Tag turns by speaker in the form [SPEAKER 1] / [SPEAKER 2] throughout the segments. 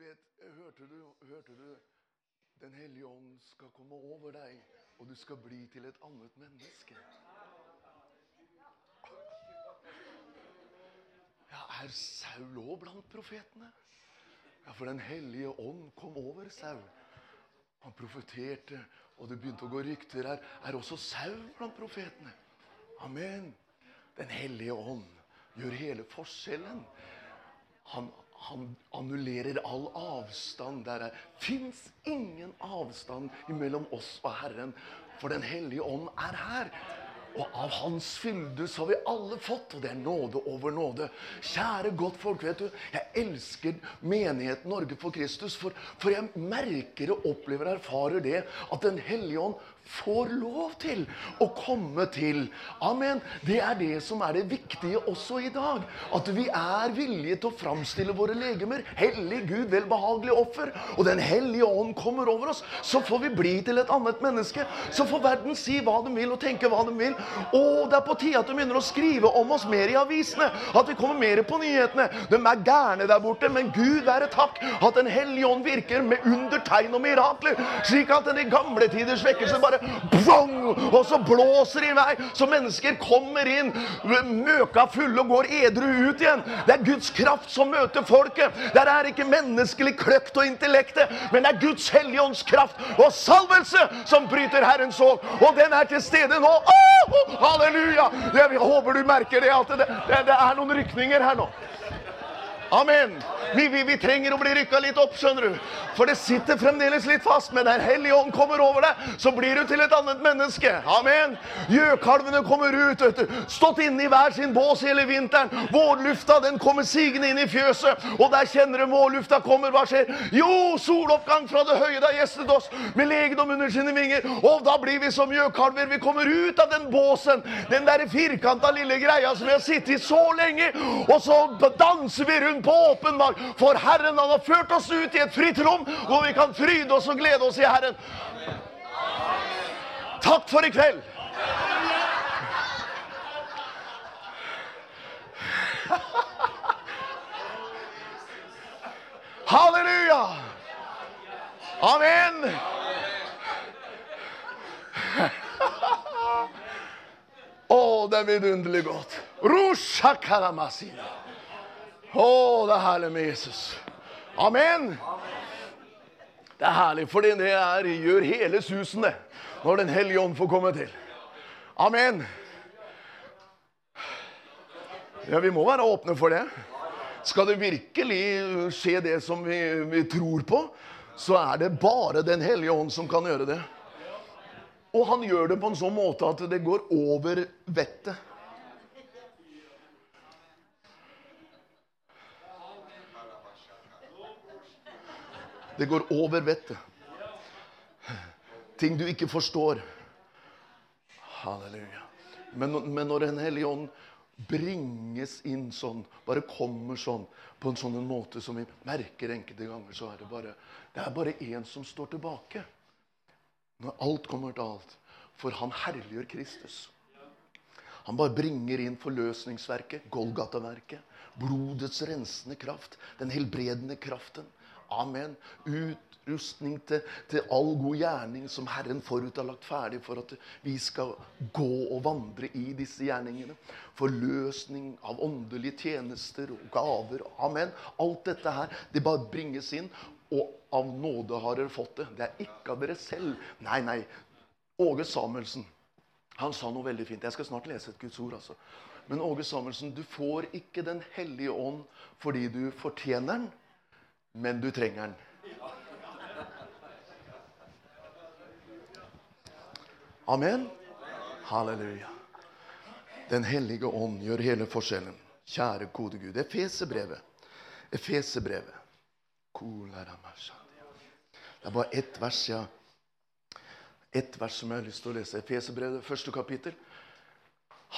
[SPEAKER 1] vet, hørte du, hørte du Den hellige ånd skal komme over deg, og du skal bli til et annet menneske. Ja, Er Saul òg blant profetene? Ja, for Den hellige ånd kom over Saul. Han profeterte, og det begynte å gå rykter her. Er også Saul blant profetene? Amen. Den hellige ånd gjør hele forskjellen. Han, han annullerer all avstand. Der fins ingen avstand mellom oss og Herren, for Den hellige ånd er her. Og av Hans fylde så har vi alle fått, og det er nåde over nåde. Kjære godtfolk, vet du, jeg elsker menigheten Norge for Kristus, for, for jeg merker og opplever og erfarer det at Den hellige ånd får lov til å komme til. Amen. Det er det som er det viktige også i dag. At vi er villige til å framstille våre legemer. Hellig Gud, velbehagelig offer. Og Den hellige ånd kommer over oss. Så får vi bli til et annet menneske. Så får verden si hva de vil, og tenke hva de vil. Og det er på tide at de begynner å skrive om oss mer i avisene. At vi kommer mer på nyhetene. De er gærne der borte, men Gud være takk at Den hellige ånd virker med undertegn og mirakler. Slik at den i gamle tiders vekkelse bare bong, Og så blåser det i vei, så mennesker kommer inn møka fulle og går edru ut igjen. Det er Guds kraft som møter folket. Det er ikke menneskelig kløkt og intellektet, men det er Guds helligånds kraft og salvelse som bryter Herrens åk. Og den er til stede nå. Oh, halleluja! Jeg håper du merker det, at det, det, det er noen rykninger her nå. Amen. Vi, vi, vi, trenger å bli rykka litt opp, skjønner du. For det sitter fremdeles litt fast. Men der hellige ånd kommer over deg, så blir du til et annet menneske. Amen. Gjøkalvene kommer ut. vet du. Stått inne i hver sin bås hele vinteren. Vårlufta den kommer sigende inn i fjøset. Og der kjenner du vårlufta kommer. Hva skjer? Jo, soloppgang fra det høye da gjestet oss med legedom under sine vinger. Og da blir vi som gjøkalver. Vi kommer ut av den båsen. Den der firkanta lille greia som vi har sittet i så lenge. Og så danser vi rundt på åpen mark. For Herren han har ført oss ut i et fritt rom hvor vi kan fryde oss og glede oss i Herren. Takk for i kveld. Halleluja! Amen! Å, det er vidunderlig godt. Rusha karamasina. Å, det er herlig med Jesus. Amen. Det er herlig, for det er, gjør hele susen, det. Når Den hellige ånd får komme til. Amen. Ja, Vi må være åpne for det. Skal det virkelig skje det som vi, vi tror på, så er det bare Den hellige ånd som kan gjøre det. Og han gjør det på en sånn måte at det går over vettet. Det går over vettet. Ting du ikke forstår. Halleluja. Men, men når Den hellige ånd bringes inn sånn, bare kommer sånn, på en sånn måte som vi merker enkelte ganger, så er det bare det er bare én som står tilbake. Når alt kommer til alt. For han herliggjør Kristus. Han bare bringer inn forløsningsverket, Golgata-verket. Blodets rensende kraft, den helbredende kraften. Amen. Utrustning til, til, all god gjerning som Herren forut har lagt ferdig for at vi skal gå og vandre i disse gjerningene. Forløsning av åndelige tjenester og gaver. Amen. Alt dette her, det bare bringes inn. Og av nåde har dere fått det. Det er ikke av dere selv. Nei, nei. Åge Samuelsen han sa noe veldig fint. Jeg skal snart lese et Guds ord. altså. Men Åge Samuelsen, du får ikke Den hellige ånd fordi du fortjener den men du trenger den. Amen. Halleluja. Den hellige ånd gjør hele forskjellen. Kjære gode Gud. Efesebrevet. Efesebrevet. Det er bare ett vers, ja. Ett vers som jeg har lyst til å lese. Efesebrevet, første kapittel.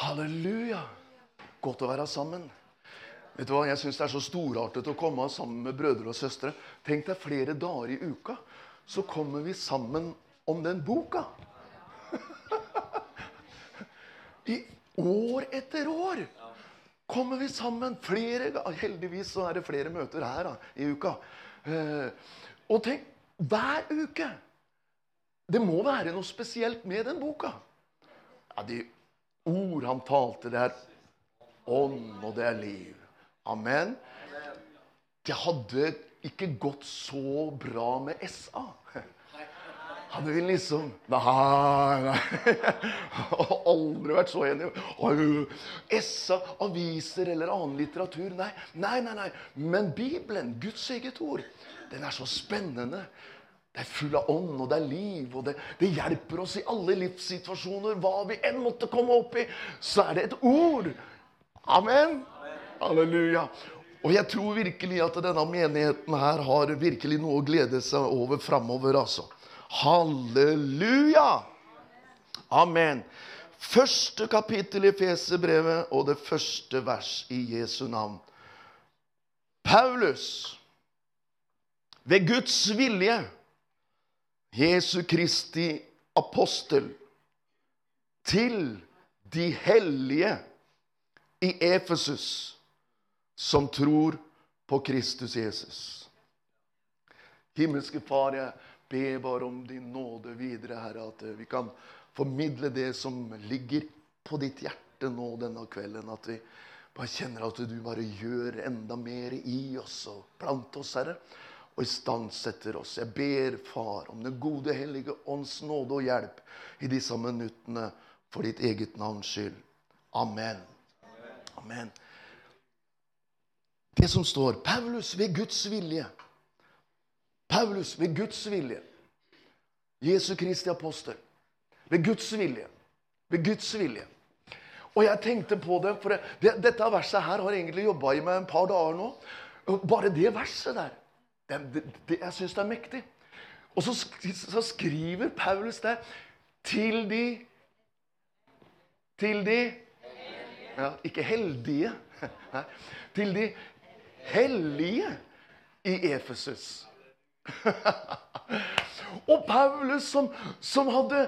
[SPEAKER 1] Halleluja! Godt å være sammen. Vet du hva, Jeg syns det er så storartet å komme sammen med brødre og søstre. Tenk deg flere dager i uka, så kommer vi sammen om den boka. I år etter år kommer vi sammen flere ganger. Heldigvis så er det flere møter her da, i uka. Eh, og tenk, hver uke Det må være noe spesielt med den boka. Ja, De ord han talte, det er ånd, og det er liv. Amen. Det hadde ikke gått så bra med SA. Hadde vi liksom Nei, nei. Har aldri vært så enig. SA, aviser eller annen litteratur. Nei, nei, nei. nei. Men Bibelen, Guds eget ord, den er så spennende. Det er full av ånd, og det er liv, og det, det hjelper oss i alle livssituasjoner. Hva vi enn måtte komme opp i, så er det et ord. Amen. Halleluja. Og jeg tror virkelig at denne menigheten her har virkelig noe å glede seg over framover, altså. Halleluja! Amen. Første kapittel i Feserbrevet og det første vers i Jesu navn. Paulus, ved Guds vilje, Jesu Kristi apostel, til de hellige i Efesus som tror på Kristus Jesus. Himmelske Far, jeg ber bare om din nåde videre, Herre, at vi kan formidle det som ligger på ditt hjerte nå denne kvelden. At vi bare kjenner at du bare gjør enda mer i oss og blant oss, Herre. Og istandsetter oss. Jeg ber, Far, om Den gode hellige ånds nåde og hjelp i disse minuttene for ditt eget navns skyld. Amen. Amen. Det som står Paulus ved Guds vilje. Paulus ved Guds vilje. Jesu Kristi apostel. Ved Guds vilje. Ved Guds vilje. Og jeg tenkte på det, for det, dette verset her har egentlig jobba i meg en par dager nå. Bare det verset der. Det, det, det, jeg syns det er mektig. Og så, så skriver Paulus der til de Til de ja, Ikke heldige. Nei, til de hellige i Efesus. og Paulus som, som, hadde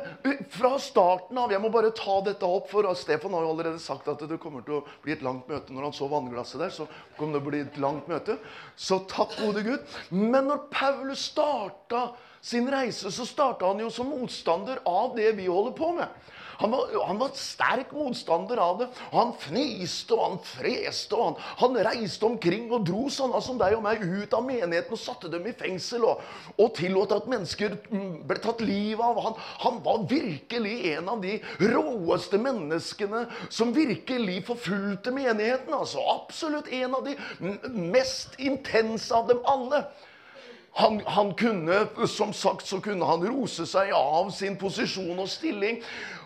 [SPEAKER 1] fra starten av Jeg må bare ta dette opp, for Stefan har jo allerede sagt at det kommer til å bli et langt møte. Når han så vannglasset der, så kom det å bli et langt møte. Så takk gode Gud. Men når Paulus starta sin reise, så starta han jo som motstander av det vi holder på med. Han var, han var sterk motstander av det. Han fniste og han freste. og han, han, reiste omkring og dro sånne som deg og meg ut av menigheten og satte dem i fengsel. Og, og tillot at mennesker mm, ble tatt livet av. Han, han var virkelig en av de råeste menneskene som virkelig forfulgte menigheten. altså Absolutt en av de mest intense av dem alle. Han, han, kunne, som sagt, så kunne han rose seg av sin posisjon og stilling.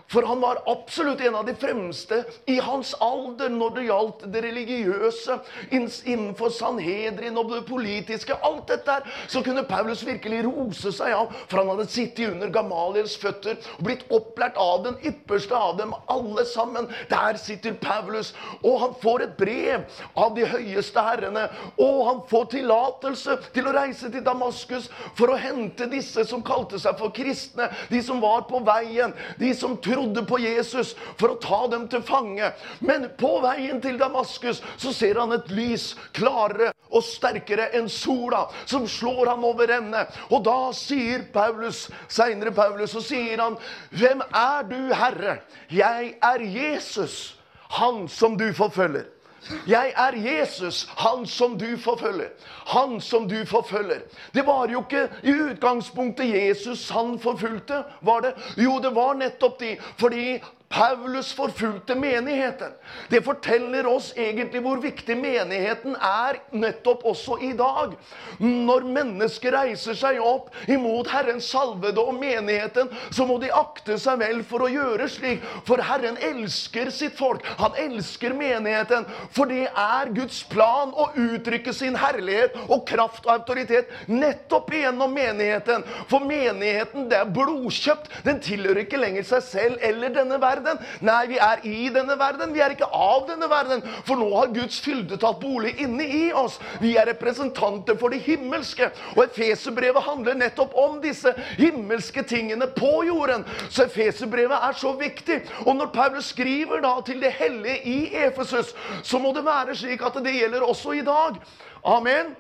[SPEAKER 1] For han var absolutt en av de fremste i hans alder når det gjaldt det religiøse, innenfor Sanhedrin og det politiske. Alt dette her, så kunne Paulus virkelig rose seg av, for han hadde sittet under Gamaliels føtter og blitt opplært av den ypperste av dem alle sammen. Der sitter Paulus, og han får et brev av de høyeste herrene. Og han får tillatelse til å reise til Damaskus for å hente disse som kalte seg for kristne, de som var på veien, de som trodde trodde på Jesus for å ta dem til fange. Men på veien til Damaskus så ser han et lys klarere og sterkere enn sola, som slår ham over ende. Og da sier Paulus, seinere Paulus, så sier han, 'Hvem er du, Herre?' 'Jeg er Jesus, han som du forfølger'. Jeg er Jesus, han som du forfølger. Han som du forfølger. Det var jo ikke i utgangspunktet Jesus han forfulgte, var det? Jo, det var nettopp de. Fordi Paulus forfulgte menigheten. Det forteller oss egentlig hvor viktig menigheten er nettopp også i dag. Når mennesker reiser seg opp imot Herrens salvede og menigheten, så må de akte seg vel for å gjøre slik. For Herren elsker sitt folk. Han elsker menigheten. For det er Guds plan å uttrykke sin herlighet og kraft og autoritet nettopp gjennom menigheten. For menigheten det er blodkjøpt. Den tilhører ikke lenger seg selv eller denne verden verden. Nei, vi er i denne verden. Vi er ikke av denne verden. For nå har Guds fylde tatt bolig inne i oss. Vi er representanter for det himmelske. Og Efeserbrevet handler nettopp om disse himmelske tingene på jorden. Så Efeserbrevet er så viktig. Og når Paulus skriver da til det hellige i Efesus, så må det være slik at det gjelder også i dag. Amen.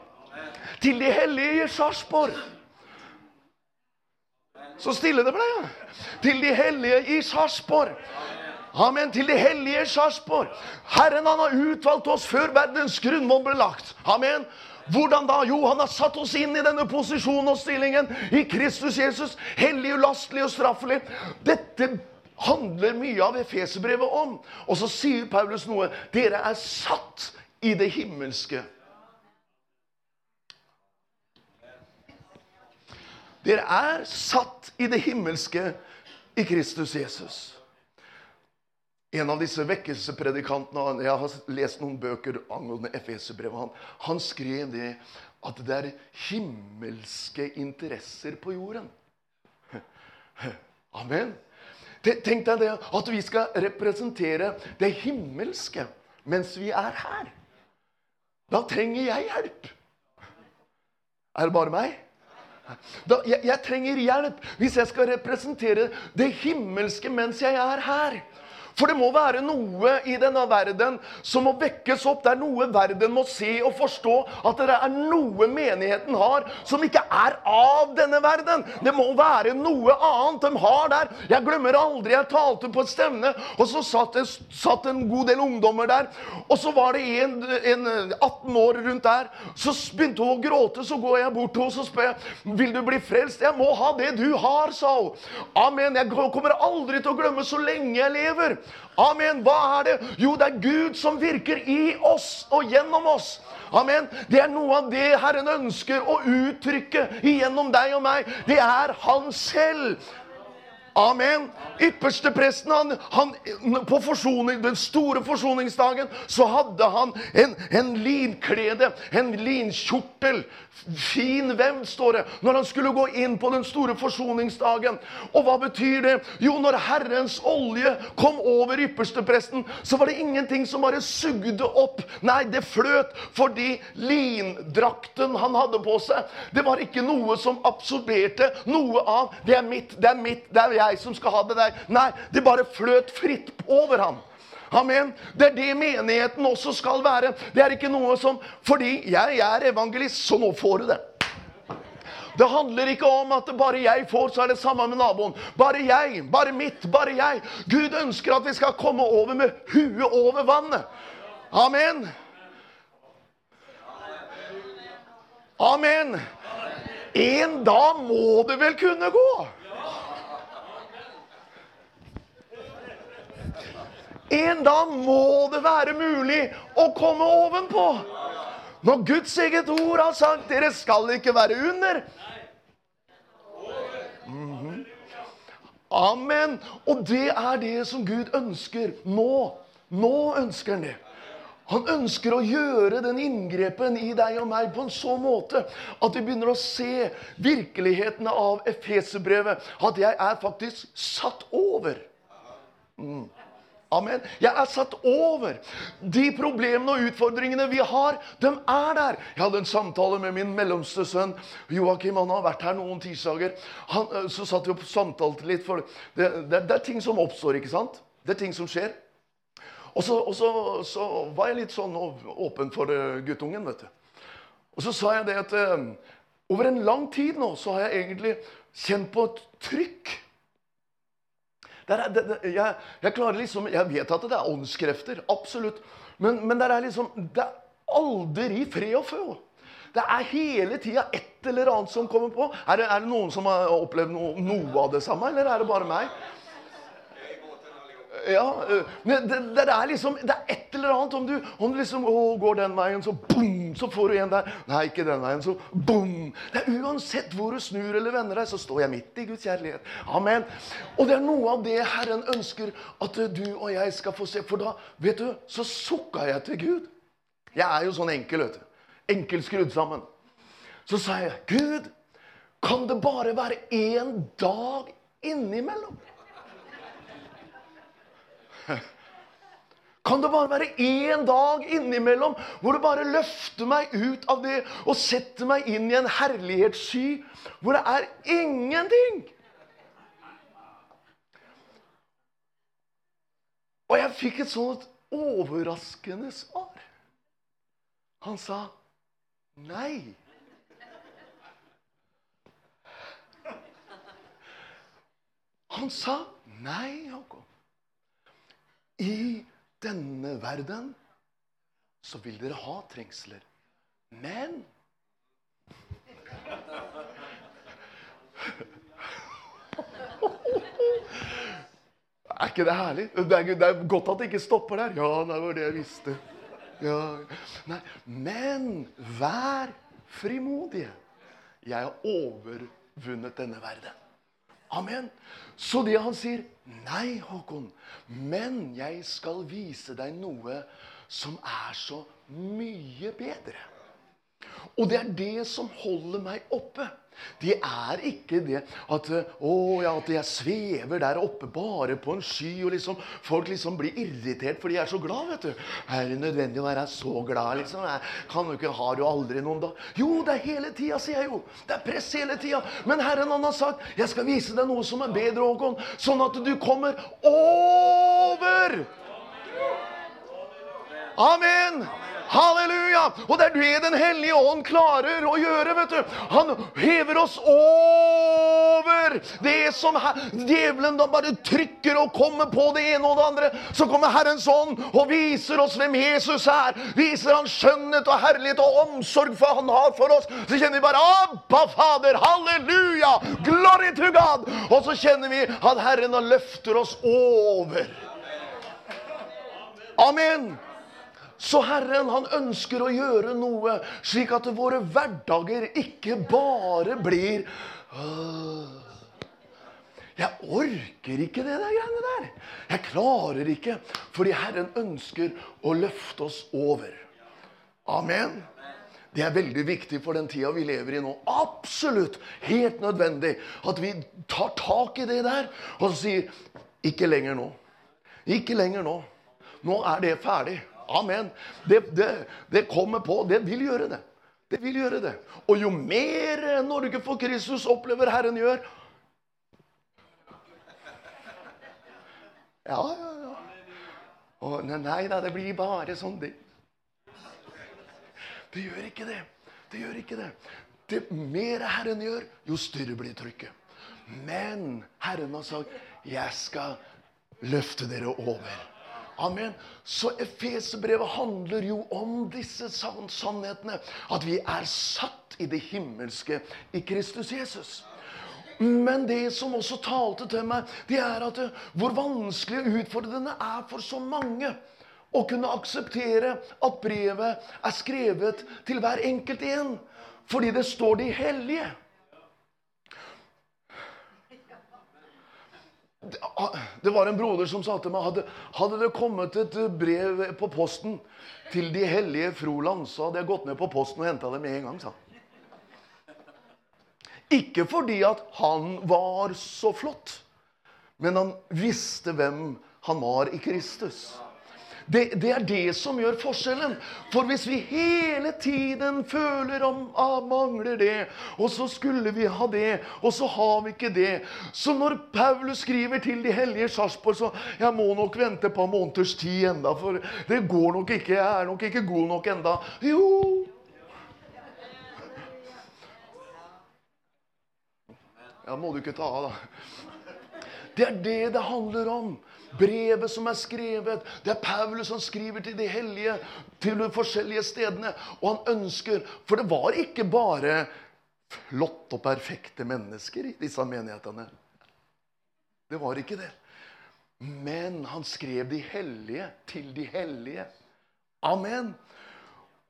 [SPEAKER 1] Til de hellige i Sarpsborg. Så stille det ble. Til de hellige i Sarpsborg. Amen. Til de hellige i Sarpsborg. Herren han har utvalgt oss før verdens grunnmål ble lagt. Amen. Hvordan da? Jo, han har satt oss inn i denne posisjonen og stillingen i Kristus Jesus. Hellig, ulastelig og straffelig. Dette handler mye av Efeserbrevet om. Og så sier Paulus noe. Dere er satt i det himmelske. Dere er satt i det himmelske i Kristus Jesus. En av disse vekkelsespredikantene Jeg har lest noen bøker angående Efeserbrevet. Han, han skrev det at det er himmelske interesser på jorden. Amen. Tenk deg det at vi skal representere det himmelske mens vi er her. Da trenger jeg hjelp. Er det bare meg? Da, jeg, jeg, trenger hjelp hvis jeg skal representere det himmelske mens jeg er her. For det må være noe i denne verden som må vekkes opp. Det er noe verden må se og forstå. At det er noe menigheten har som ikke er av denne verden. Det må være noe annet de har der. Jeg glemmer aldri jeg talte på et stevne, og så satt, satt en god del ungdommer der. Og så var det en, en 18 år rundt der. Så begynte hun å gråte. Så går jeg bort til henne og spør jeg, vil du bli frelst. Jeg må ha det du har, sa hun. Amen. Jeg kommer aldri til å glemme så lenge jeg lever. Amen. Hva er det? Jo, det er Gud som virker i oss og gjennom oss. Amen. Det er noe av det Herren ønsker å uttrykke igjennom deg og meg. Det er Han selv. Amen. Ypperstepresten, han, han, på den store forsoningsdagen, så hadde han en, en linklede, en linkjortel. Fin hvem, står det, når han skulle gå inn på den store forsoningsdagen. Og hva betyr det? Jo, når Herrens olje kom over ypperstepresten, så var det ingenting som bare sugde opp. Nei, det fløt fordi lindrakten han hadde på seg, det var ikke noe som absorberte noe av 'Det er mitt, det er mitt, det er jeg som skal ha det der'. Nei, det bare fløt fritt over ham. Amen. Det er det menigheten også skal være. Det er ikke noe som Fordi jeg er evangelist, så nå får du det. Det handler ikke om at bare jeg får, så er det samme med naboen. Bare jeg, bare mitt, bare jeg. Gud ønsker at vi skal komme over med huet over vannet. Amen. Amen. En dag må det vel kunne gå? En dag må det være mulig å komme ovenpå. Når Guds eget ord har sagt 'dere skal ikke være under'. Mm -hmm. Amen. Og det er det som Gud ønsker nå. Nå ønsker han det. Han ønsker å gjøre den inngrepen i deg og meg på en så måte at vi begynner å se virkelighetene av Efeserbrevet. At jeg er faktisk satt over. Mm. Amen. Jeg er satt over. De problemene og utfordringene vi har, de er der. Jeg hadde en samtale med min mellomste sønn Joakim. Han har vært her noen tirsdager. Eh, så satt vi og samtalte litt, for det, det, det, er ting som oppstår, ikke sant? Det er ting som skjer. Og så, og så, så var jeg litt sånn åpen for eh, guttungen, vet du. Og så sa jeg det at uh, over en lang tid nå så har jeg egentlig kjent på et trykk er, det, det, jeg, jeg, klarer liksom, jeg vet at det er åndskrefter, absolutt. Men, men det er liksom Det er aldri fred og fø. Det er hele tida et eller annet som kommer på. Er det, er det noen som har opplevd no, noe av det samme, eller er det bare meg? Ja, eh, men det, det, er liksom, det er et eller annet. Om du, om du liksom å, går den veien, så boom, så får du en der. Nei, ikke den veien, så boom. Det er Uansett hvor du snur eller vender deg, så står jeg midt i Guds kjærlighet. Amen. Og det er noe av det Herren ønsker at du og jeg skal få se. For da, vet du, så sukka jeg til Gud. Jeg er jo sånn enkel, vet du. Enkel skrudd sammen. Så sa jeg, Gud, kan det bare være én dag innimellom? Kan det bare være én dag innimellom hvor du bare løfter meg ut av det og setter meg inn i en herlighetssky hvor det er ingenting? Og jeg fikk et sånt overraskende svar. Han sa, nei. Han sa nei, Håkon. I denne verden så vil dere ha trengsler. Men Er ikke det herlig? Det er, godt at det ikke stopper der. Ja, det var det jeg visste. Ja. Nei, men vær frimodige. Jeg har overvunnet denne verden. Amen. Så det han sier Nei, Håkon, men jeg skal vise deg noe som er så mye bedre. Og det er det som holder meg oppe. Det er ikke det at, å, ja, at jeg svever der oppe bare på en sky, og liksom, folk liksom blir irritert fordi jeg er så glad. vet du. Er det nødvendig å være så glad? liksom? Jeg kan jo ikke, Har du aldri noen da? Jo, det er hele tida, sier jeg jo. Det er press hele tida. Men Herren han har sagt jeg skal vise deg noe som er bedre, Håkon, sånn at du kommer over. Amen. Halleluja! Og det er det Den hellige ånd klarer å gjøre. vet du. Han hever oss over det som djevelen da bare trykker og kommer på det ene og det andre. Så kommer Herrens ånd og viser oss hvem Jesus er. Viser han skjønnhet og herlighet og omsorg for han har for oss. Så kjenner vi bare Abba, Fader! Halleluja! Glory to God! Og så kjenner vi at Herren løfter oss over. Amen. Så Herren han ønsker å gjøre noe slik at våre hverdager ikke bare blir øh, Jeg orker ikke det der greiene der. Jeg klarer ikke. Fordi Herren ønsker å løfte oss over. Amen. Det er veldig viktig for den tida vi lever i nå. Absolutt helt nødvendig at vi tar tak i det der og sier Ikke lenger nå. Ikke lenger nå. Nå er det ferdig. Amen. Det, det, det kommer på. Det vil gjøre det. Det vil gjøre det. Og jo mer Norge for Kristus opplever Herren gjør Ja, ja, ja. Og nei da, det blir bare sånn, det. Det gjør ikke det. Det gjør ikke det. Det mer Herren gjør, jo større blir trykket. Men Herren har sagt 'Jeg skal løfte dere over'. Amen. Så Efeserbrevet handler jo om disse sannhetene. At vi er satt i det himmelske i Kristus Jesus. Men det som også talte til meg, det er at hvor vanskelig og utfordrende er for så mange å kunne akseptere at brevet er skrevet til hver enkelt en. Fordi det står de hellige. Det var en broder som sa til meg hadde, hadde det kommet et brev på posten til de hellige Froland, så hadde jeg gått ned på posten og henta det med en gang. sa Ikke fordi at han var så flott, men han visste hvem han var i Kristus. Det, det, er det som gjør forskjellen. For hvis vi hele tiden føler om ah, mangler det, og så skulle vi ha det, og så har vi ikke det Så når Paulus skriver til de hellige Sarpsborg, så jeg må nok vente på en måneders tid enda, for det går nok ikke. Jeg er nok ikke god nok enda. Jo, Ja, må du ikke ta av, da. Det er det det handler om brevet som er skrevet. Det er Paulus som skriver til de hellige til de forskjellige stedene. Og han ønsker For det var ikke bare flotte og perfekte mennesker i disse menighetene. Det var ikke det. Men han skrev de hellige til de hellige. Amen.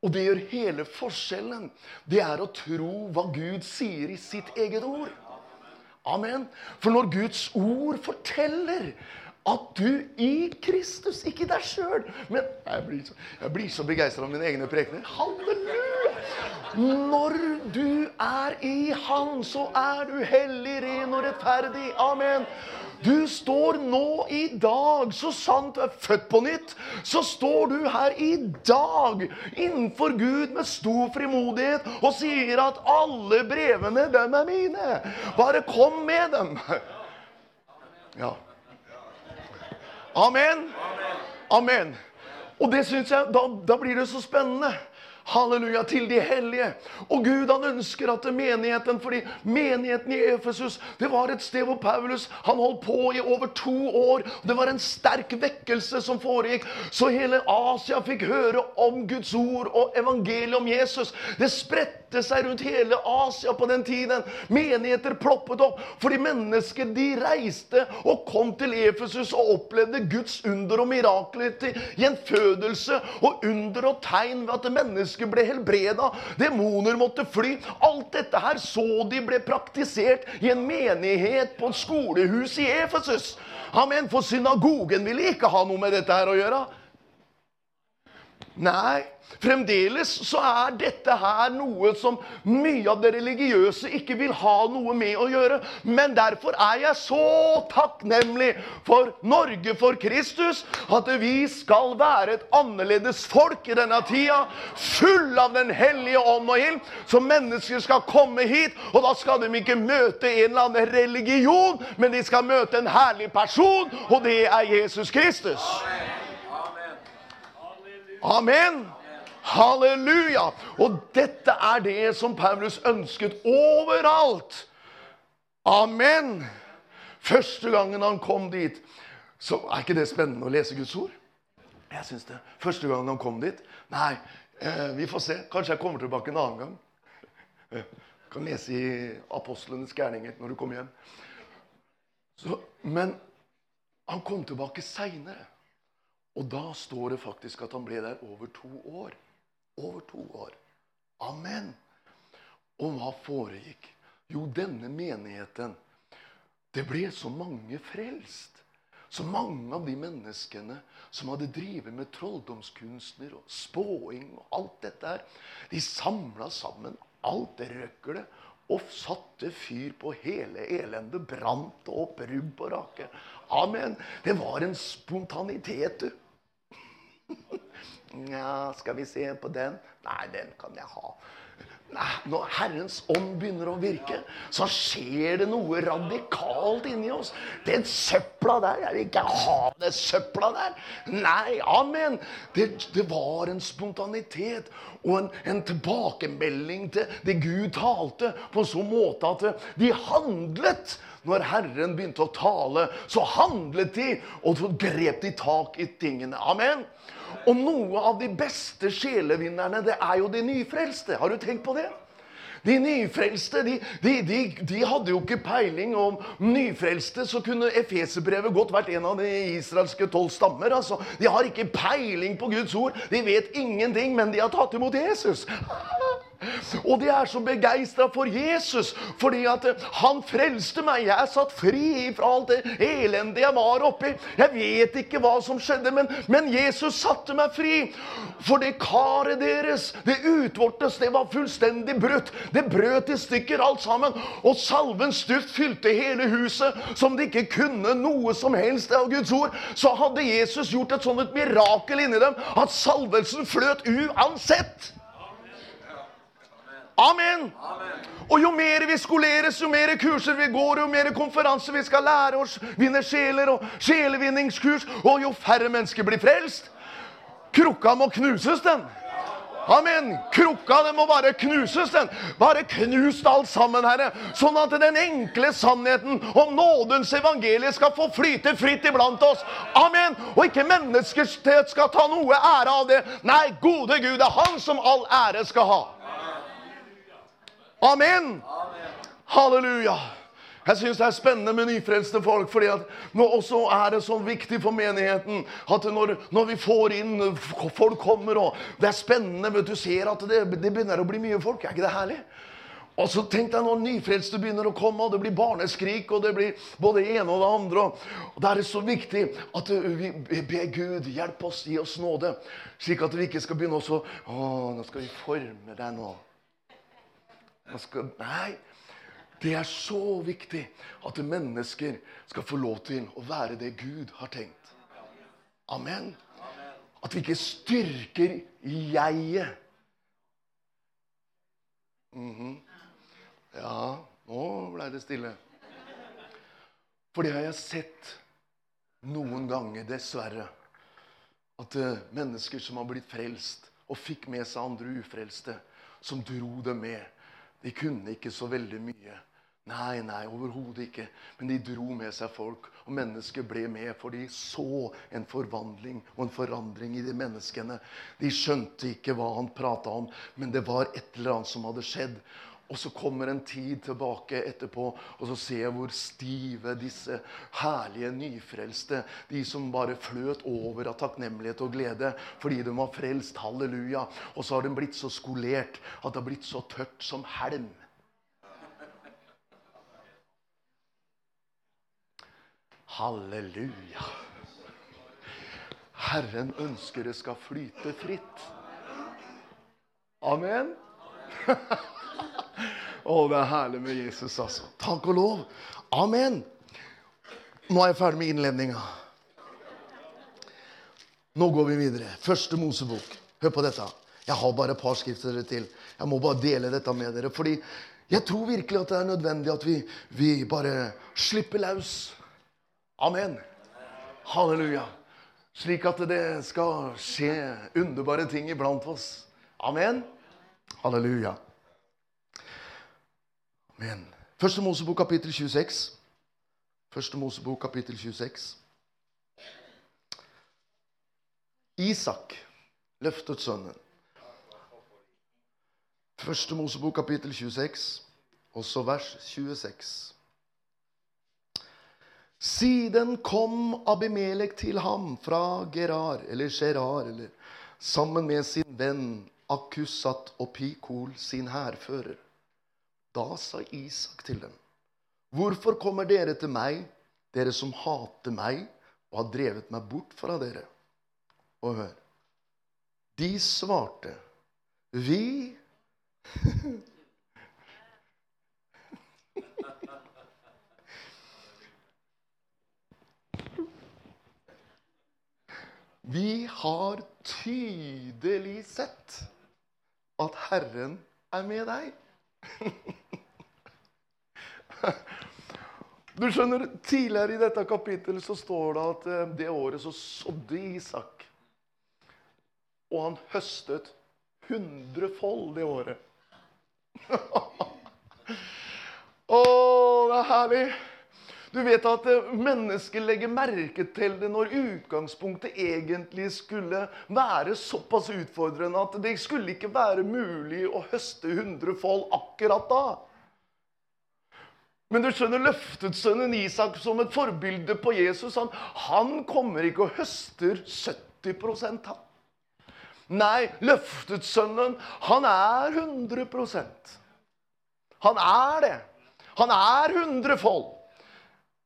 [SPEAKER 1] Og det gjør hele forskjellen. Det er å tro hva Gud sier i sitt eget ord. Amen. For når Guds ord forteller at du i Kristus, ikke deg sjøl Men jeg blir så, jeg så begeistra av mine egne prekener. Halleluja! Når du er i Han, så er du hellig, ren og rettferdig. Amen. Du står nå i dag, så sant du er født på nytt, så står du her i dag innenfor Gud med stor frimodighet og sier at alle brevene, dem er mine. Bare kom med dem. Ja. Amen. Amen. Og det synes jeg, da, da blir det så spennende Halleluja, til de hellige. Og Gud han ønsker at menigheten fordi menigheten i Efesus det var et sted hvor Paulus han holdt på i over to år. Det var en sterk vekkelse som foregikk. Så hele Asia fikk høre om Guds ord og evangeliet om Jesus. Det spredte seg rundt hele Asia på den tiden. Menigheter ploppet opp fordi mennesker de reiste og kom til Efesus og opplevde Guds under og mirakler til gjenfødelse og under og tegn ved at mennesker mennesker ble helbreda, demoner måtte fly. Alt dette her så de ble praktisert i en menighet på et skolehus i Efesus. Amen, For synagogen ville ikke ha noe med dette her å gjøre. Nei, Fremdeles så er dette her noe som mye av det religiøse ikke vil ha noe med å gjøre. Men derfor er jeg så takknemlig for Norge, for Kristus, at vi skal være et annerledes folk i denne tida. Full av Den hellige ånd og ild. Så mennesker skal komme hit, og da skal de ikke møte en eller annen religion, men de skal møte en herlig person, og det er Jesus Kristus. Amen. Halleluja! Og dette er det som Paulus ønsket overalt. Amen! Første gangen han kom dit så Er ikke det spennende å lese Guds ord? Jeg syns det. Første gangen han kom dit Nei, eh, vi får se. Kanskje jeg kommer tilbake en annen gang. Jeg eh, kan lese i apostlenes gærninger når du kommer hjem. Så, men han kom tilbake seinere. Og da står det faktisk at han ble der over to år over to år. Amen. Og hva foregikk? Jo, denne menigheten Det ble så mange frelst. Så mange av de menneskene som hadde drevet med trolldomskunstner og spåing og alt dette her, de samla sammen alt det røkkelet og satte fyr på hele elendet. Brant opp rubb og rake. Amen. Det var en spontanitet, du. Nja, skal vi se på den? Nei, den kan jeg ha. Nei, når Herrens ånd begynner å virke, så skjer det noe radikalt inni oss. Den søpla der Jeg vil ikke ha det søpla der. Nei, amen. Det, det var en spontanitet og en, en, tilbakemelding til det Gud talte, på sånn måte at de handlet. Når Herren begynte å tale, så handlet de, og så grep de tak i tingene. Amen. Og noe av de beste sjelevinnerne, det er jo de nyfrelste. Har du tenkt på det? De nyfrelste de, de, de, de, hadde jo ikke peiling om nyfrelste. Så kunne Efeserbrevet godt vært en av de israelske tolv stammer. altså. De har ikke peiling på Guds ord. De vet ingenting, men de har tatt imot Jesus. Og de er så begeistra for Jesus fordi at han frelste meg. Jeg er satt fri fra alt det elendet jeg var oppi. Jeg vet ikke hva som skjedde, men, men Jesus satte meg fri. For det karet deres, det utvortes, det var fullstendig brutt. Det brøt i stykker alt sammen. Og salvens duft fylte hele huset som det ikke kunne noe som helst av Guds ord. Så hadde Jesus gjort et sånt et mirakel inni dem at salvelsen fløt uansett. Amen. Og jo mer vi skoleres, jo mer kurser vi går, jo mer konferanser vi skal lære oss, vinne sjeler og sjelevinningskurs, og jo færre mennesker blir frelst. Krukka må knuses, den. Amen. Krukka den må bare knuses, den. Bare knust alt sammen, Herre. Sånn at den enkle sannheten om nådens evangelie skal få flyte fritt iblant oss. Amen. Og ikke mennesker skal ta noe ære av det. Nei, gode Gud, det er Han som all ære skal ha. Amen! Halleluja! Jeg syns det er spennende med nyfrelste folk. fordi at nå også er det så viktig for menigheten at når, når, vi får inn Folk kommer, og det er spennende. vet Du ser at det, det begynner å bli mye folk. Er ikke det herlig? Og så tenk deg når nyfrelste begynner å komme, og det blir barneskrik, og det blir både det ene og det andre. Og Da er det så viktig at vi ber Gud hjelp oss, gi oss nåde, slik at vi ikke skal begynne også Å, nå skal vi forme deg nå. Skal, nei, det er så viktig at mennesker skal få lov til å være det Gud har tenkt. Amen. At vi ikke styrker jeget. Mm -hmm. Ja, nå ble det stille. For det har jeg sett noen ganger, dessverre. At uh, mennesker som har blitt frelst, og fikk med seg andre ufrelste som dro dem med. De kunne ikke så veldig mye. Nei, nei, overhodet ikke. Men de dro med seg folk, og mennesker ble med, for de så en forvandling og en forandring i de menneskene. De skjønte ikke hva han prata om, men det var et eller annet som hadde skjedd. Og så kommer en tid tilbake etterpå, og så ser jeg hvor stive disse herlige nyfrelste De som bare fløt over av takknemlighet og glede fordi de var frelst. Halleluja. Og så har de blitt så skolert at det har blitt så tørt som helm. Halleluja. Herren ønsker det skal flyte fritt. Amen. Å, det er herlig med Jesus, altså. Takk og lov. Amen. Nå er jeg ferdig med innledninga. Nå går vi videre. Første Mosebok. Hør på dette. Jeg har bare et par skrifter til. Jeg må bare dele dette med dere. Fordi jeg tror virkelig at det er nødvendig at vi, vi bare slipper løs. Amen. Halleluja. Slik at det skal skje underbare ting iblant oss. Amen. Halleluja. Amen. Første Mosebok, kapittel 26. Første Mosebok, kapittel 26. Isak løftet sønnen. Første Mosebok, kapittel 26, også vers 26. Siden kom Abimelek til ham fra Gerar, eller Gerar, eller sammen med sin venn Akusat og Pikol, sin hærfører. Da sa Isak til dem, Hvorfor kommer dere til meg, dere som hater meg og har drevet meg bort fra dere? Og hør. De svarte, Vi Vi har tydelig sett at Herren er med deg. Du skjønner, Tidligere i dette kapittelet så står det at eh, det året så sådde Isak. Og han høstet hundrefold det året. Å, det er herlig! Du vet at mennesket legger merke til det når utgangspunktet egentlig skulle være såpass utfordrende at det skulle ikke være mulig å høste hundrefold akkurat da. Men du skjønner, løftet sønnen Isak som et forbilde på Jesus. Han, han kommer ikke og høster 70 han. Nei, løftet sønnen, han er 100% Han er det. Han er hundrefold.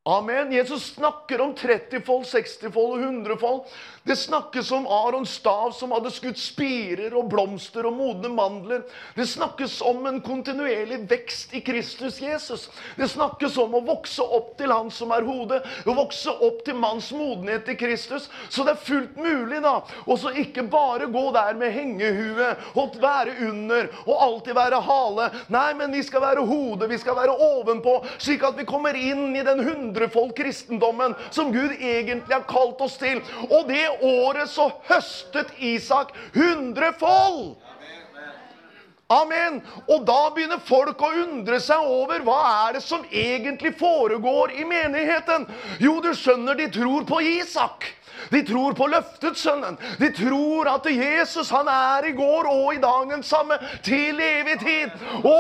[SPEAKER 1] Amen. Jesus snakker om 30-fold, 60-fold og 100-fold. Det snakkes om Arons stav som hadde skutt spirer og blomster og modne mandler. Det snakkes om en kontinuerlig vekst i Kristus Jesus. Det snakkes om å vokse opp til Han som er hodet, å vokse opp til manns modenhet i Kristus. Så det er fullt mulig da, å ikke bare gå der med hengehue og være under og alltid være hale. Nei, men vi skal være hodet, vi skal være ovenpå, slik at vi kommer inn i den 100 hundrefold kristendommen som Gud egentlig har kalt oss til. Og det året så høstet Isak hundrefold! Amen. Og da begynner folk å undre seg over hva er det som egentlig foregår i menigheten. Jo, du skjønner, de tror på Isak. De tror på løftetsønnen. De tror at Jesus han er i går og i dagen samme til evig tid. Å,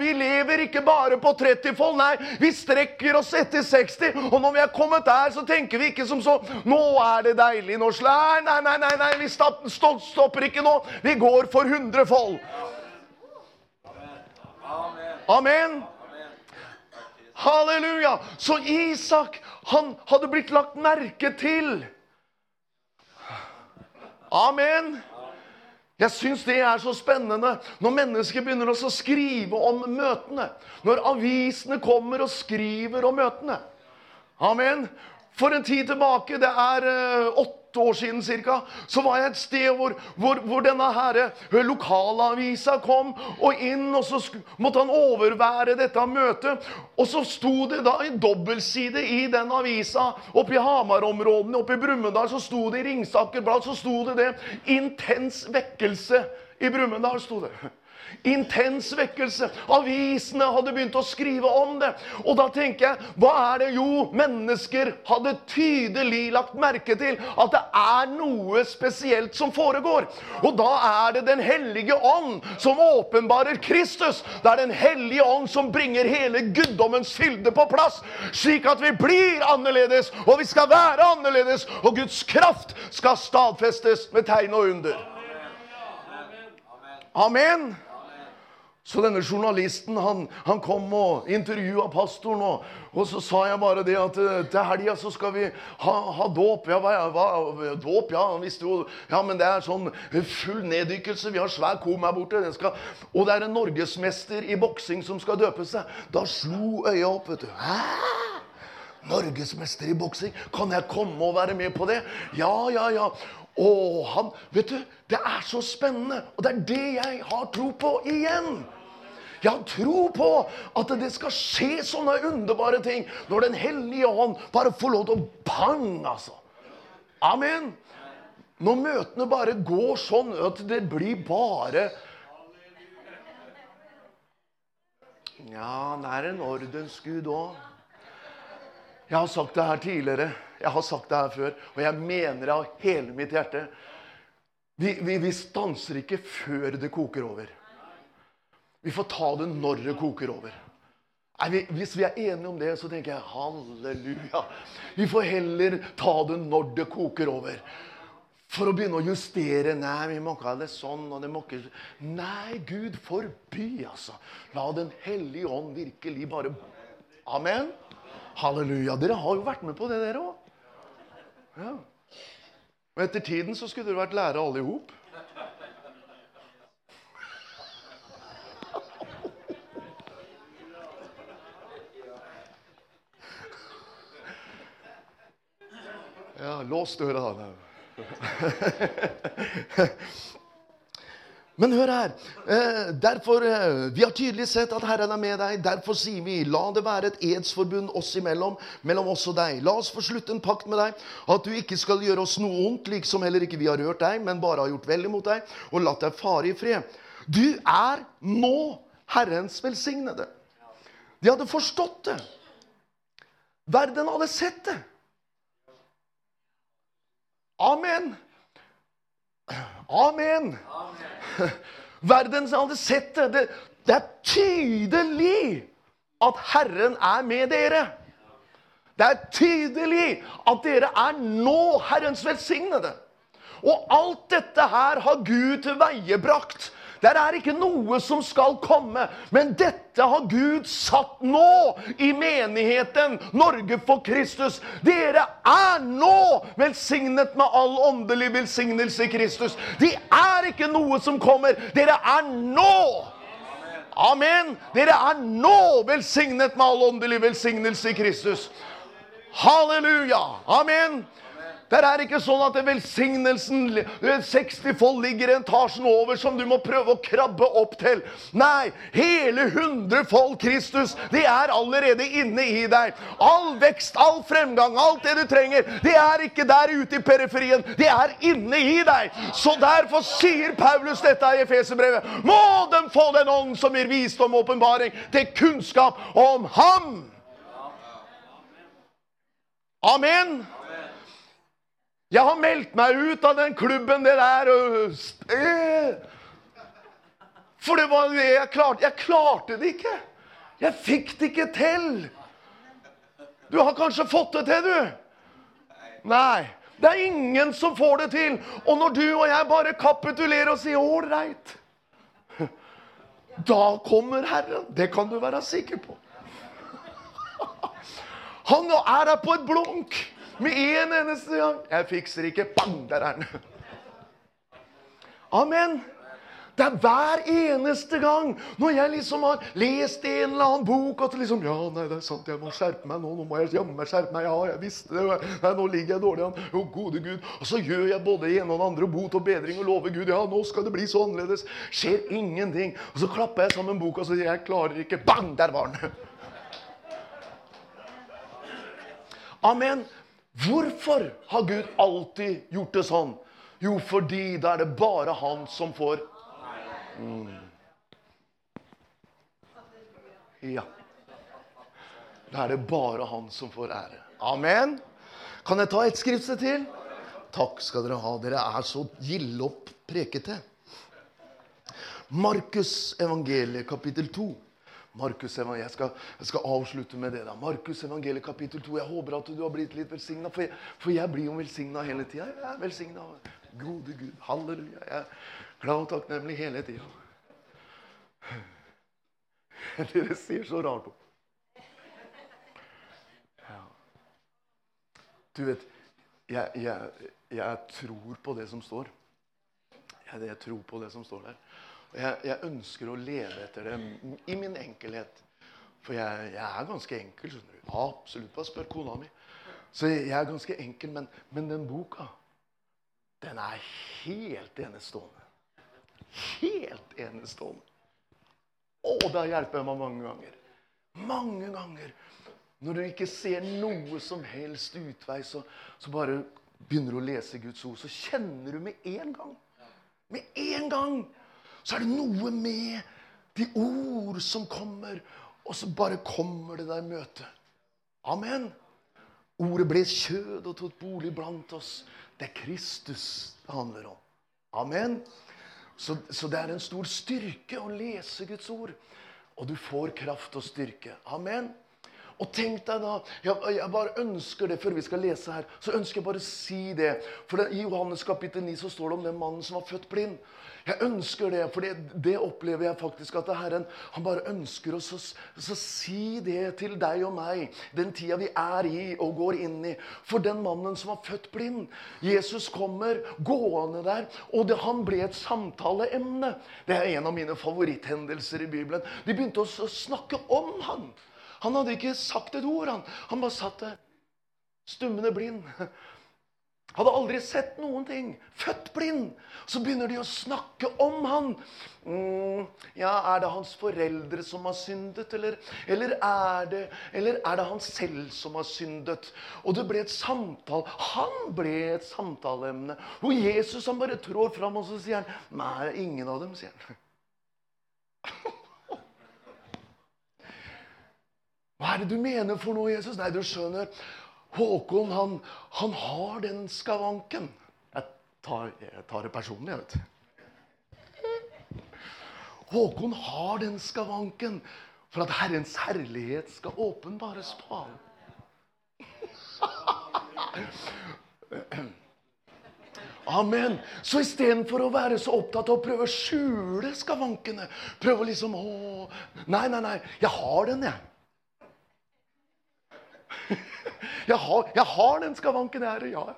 [SPEAKER 1] vi lever ikke bare på 30-fold. Nei, vi strekker oss etter 60. Og når vi er kommet der, så tenker vi ikke som så Nå er det deilig nå. Nei, nei, nei, nei, nei vi stopper ikke nå. Vi går for 100-fold. Amen. Halleluja! Så Isak han hadde blitt lagt merke til. Amen. Jeg syns det er så spennende når mennesker begynner å skrive om møtene. Når avisene kommer og skriver om møtene. Amen. For en tid tilbake, det er eh, åtte åtte år siden cirka, så var jeg et sted hvor, hvor, hvor denne her, eh, lokalavisa kom og inn, og så måtte han overvære dette møtet. Og så sto det da en dobbeltside i den avisa oppe i Hamar-områdene, oppe i Brumunddal, så sto det i Ringsaker Blad så sto det det. 'Intens vekkelse' i Brumunddal. sto det. Intens vekkelse. Avisene hadde begynt å skrive om det. Og da tenker jeg, hva er det? Jo, mennesker hadde tydelig lagt merke til at det er noe spesielt som foregår. Og da er det Den hellige ånd som åpenbarer Kristus. Det er Den hellige ånd som bringer hele guddommens fylde på plass, slik at vi blir annerledes, og vi skal være annerledes, og Guds kraft skal stadfestes med tegn og under. Amen. Så denne journalisten han, han kom og intervjua pastoren, og, og, så sa jeg bare det at eh, til helga så skal vi ha, ha dåp. Ja, hva, hva, dåp, ja, han visste jo Ja, men det er sånn full neddykkelse. Vi har svær kom her borte. Skal, og det er en norgesmester i boksing som skal døpe seg. Da slo øya opp, vet du. Hæ? Norgesmester i boksing? Kan jeg komme og være med på det? Ja, ja, ja. Og han Vet du, det er så spennende. Og det er det jeg har tro på igjen. Jeg har tro på at det skal skje sånne underbare ting når Den hellige ånd bare får lov til å pang, altså. Amen. Når møtene bare går sånn at det blir bare Ja, han er en ordensgud òg. Jeg har sagt det her tidligere. Jeg har sagt det her før, og jeg mener det av hele mitt hjerte. Vi, vi, vi stanser ikke før det koker over. Vi får ta det når det koker over. Nei, hvis vi er enige om det, så tenker jeg halleluja. Vi får heller ta det når det koker over. For å begynne å justere. Nei, vi må ikke ha det sånn. og det må ikke... Nei, Gud forby, altså. La Den hellige ånd virkelig bare Amen. Halleluja. Dere har jo vært med på det, dere òg. Ja. Og etter tiden så skulle dere vært lærere alle i hop. Lås døra. Men hør her. Eh, derfor, eh, Vi har tydelig sett at Herren er med deg. Derfor sier vi, la det være et edsforbund oss imellom, mellom oss og deg. La oss få slutte en pakt med deg, at du ikke skal gjøre oss noe ondt, liksom heller ikke vi har rørt deg, men bare har gjort vel imot deg, og latt deg fare i fred. Du er nå Herrens velsignede. De hadde forstått det. Verden hadde sett det. Amen. Amen. Verden hadde sett det. det. Det er tydelig at Herren er med dere. Det er tydelig at dere er nå Herrens velsignede. Og alt dette her har Gud tilveiebrakt der er ikke noe som skal komme. Men dette har Gud satt nå i menigheten Norge for Kristus. Dere er nå velsignet med all åndelig velsignelse i Kristus. De er ikke noe som kommer. Dere er nå. Amen. Dere er nå velsignet med all åndelig velsignelse i Kristus. Halleluja. Amen. Det er ikke sånn at velsignelsen 60 fold ligger i etasjen over som du må prøve å krabbe opp til. Nei, hele 100 fold Kristus, det er allerede inne i deg. All vekst, all fremgang, alt det du trenger, det er ikke der ute i periferien. Det er inne i deg. Så derfor sier Paulus dette i Efeserbrevet. Må dem få den ånd som gir visdom og åpenbaring til kunnskap om ham. Amen. Jeg har meldt meg ut av den klubben, det der For det var det jeg klarte. Jeg klarte det ikke. Jeg fikk det ikke til. Du har kanskje fått det til, du? Nei. Det er ingen som får det til. Og når du og jeg bare kapitulerer og sier 'ålreit', da kommer Herren. Det kan du være sikker på. Han er der på et blunk. Med en eneste gang. Jeg fikser ikke. Bang, der er den. Amen. Det er hver eneste gang når jeg liksom har lest en eller annen bok at liksom Ja, nei, det er sant, jeg må skjerpe meg nå. Nå må jeg jammen meg skjerpe meg. Ja, jeg visste det. Nei, nå ligger jeg dårlig an. Jo, gode Gud. Og så gjør jeg både ene og det andre, bot og bedring, og lover Gud. Ja, nå skal det bli så annerledes. Skjer ingenting. Og så klapper jeg sammen boka og sier jeg klarer ikke. Bang! Der var den. Amen. Hvorfor har Gud alltid gjort det sånn? Jo, fordi da er det bare han som får mm. Ja. Da er det bare han som får ære. Amen. Kan jeg ta et skriftsted til? Takk skal dere ha. Dere er så gilde prekete. Markus evangeliet kapittel 2. Markus jeg, skal, jeg skal avslutte med det. da. Markus evangeliet kapittel 2. Jeg håper at du har blitt litt velsigna, for, for, jeg blir jo velsigna hele tida. Jeg er velsigna. Gode Gud. Halleluja. Jeg er glad og takknemlig hele tida. Dere ser så rart på. Ja. Du vet, jeg, jeg, jeg, tror på det som står. Jeg, jeg, tror på det som står der. Jeg, jeg ønsker å leve etter det i min enkelhet. For jeg, er ganske enkel. skjønner du. Absolutt. Bare spør kona mi. Så jeg er ganske enkel, men, men den boka den er helt enestående. Helt enestående. Å, da hjelper jeg meg mange ganger. Mange ganger. Når du ikke ser noe som helst utvei, så, så bare begynner du å lese Guds ord. Så kjenner du med en gang Med en gang så er det noe med de ord som kommer, og så bare kommer det der møtet. Amen. Ordet ble kjød og tok bolig blant oss. Det er Kristus det handler om. Amen. Så, så, det er en stor styrke å lese Guds ord. Og du får kraft og styrke. Amen. Og tenk deg da, jeg, jeg, bare ønsker det før vi skal lese her, så ønsker jeg bare å si det. For I Johannes kapittel 9 så står det om den mannen som var født blind. Jeg ønsker det, for det, opplever jeg faktisk at Herren han bare ønsker oss å si det til deg og meg, den tida vi er i og går inn i. For den mannen som var født blind Jesus kommer gående der, og det, han ble et samtaleemne. Det er en av mine favoritthendelser i Bibelen. De begynte å snakke om han. Han hadde ikke sagt et ord. Han, han bare satt der, stummende blind. Hadde aldri sett noen ting. Født blind. Så begynner de å snakke om han. Mm, ja, Er det hans foreldre som har syndet, eller, eller, er det, eller, er det, han selv som har syndet? Og det ble et samtale. Han ble et samtaleemne. Og Jesus han bare trår fram, og så sier han Nei, ingen av dem, sier han. Hva er det du mener for noe, Jesus? Nei, du skjønner. Håkon han, han har den skavanken. Jeg tar, jeg tar det personlig, jeg vet. Håkon har den skavanken for at Herrens herlighet skal åpenbares på ham. Amen. Så istedenfor å være så opptatt av å prøve å skjule skavankene Prøve å liksom å Nei, nei, nei. Jeg har den, jeg. Jeg har, jeg har den skavanken, jeg. Ja.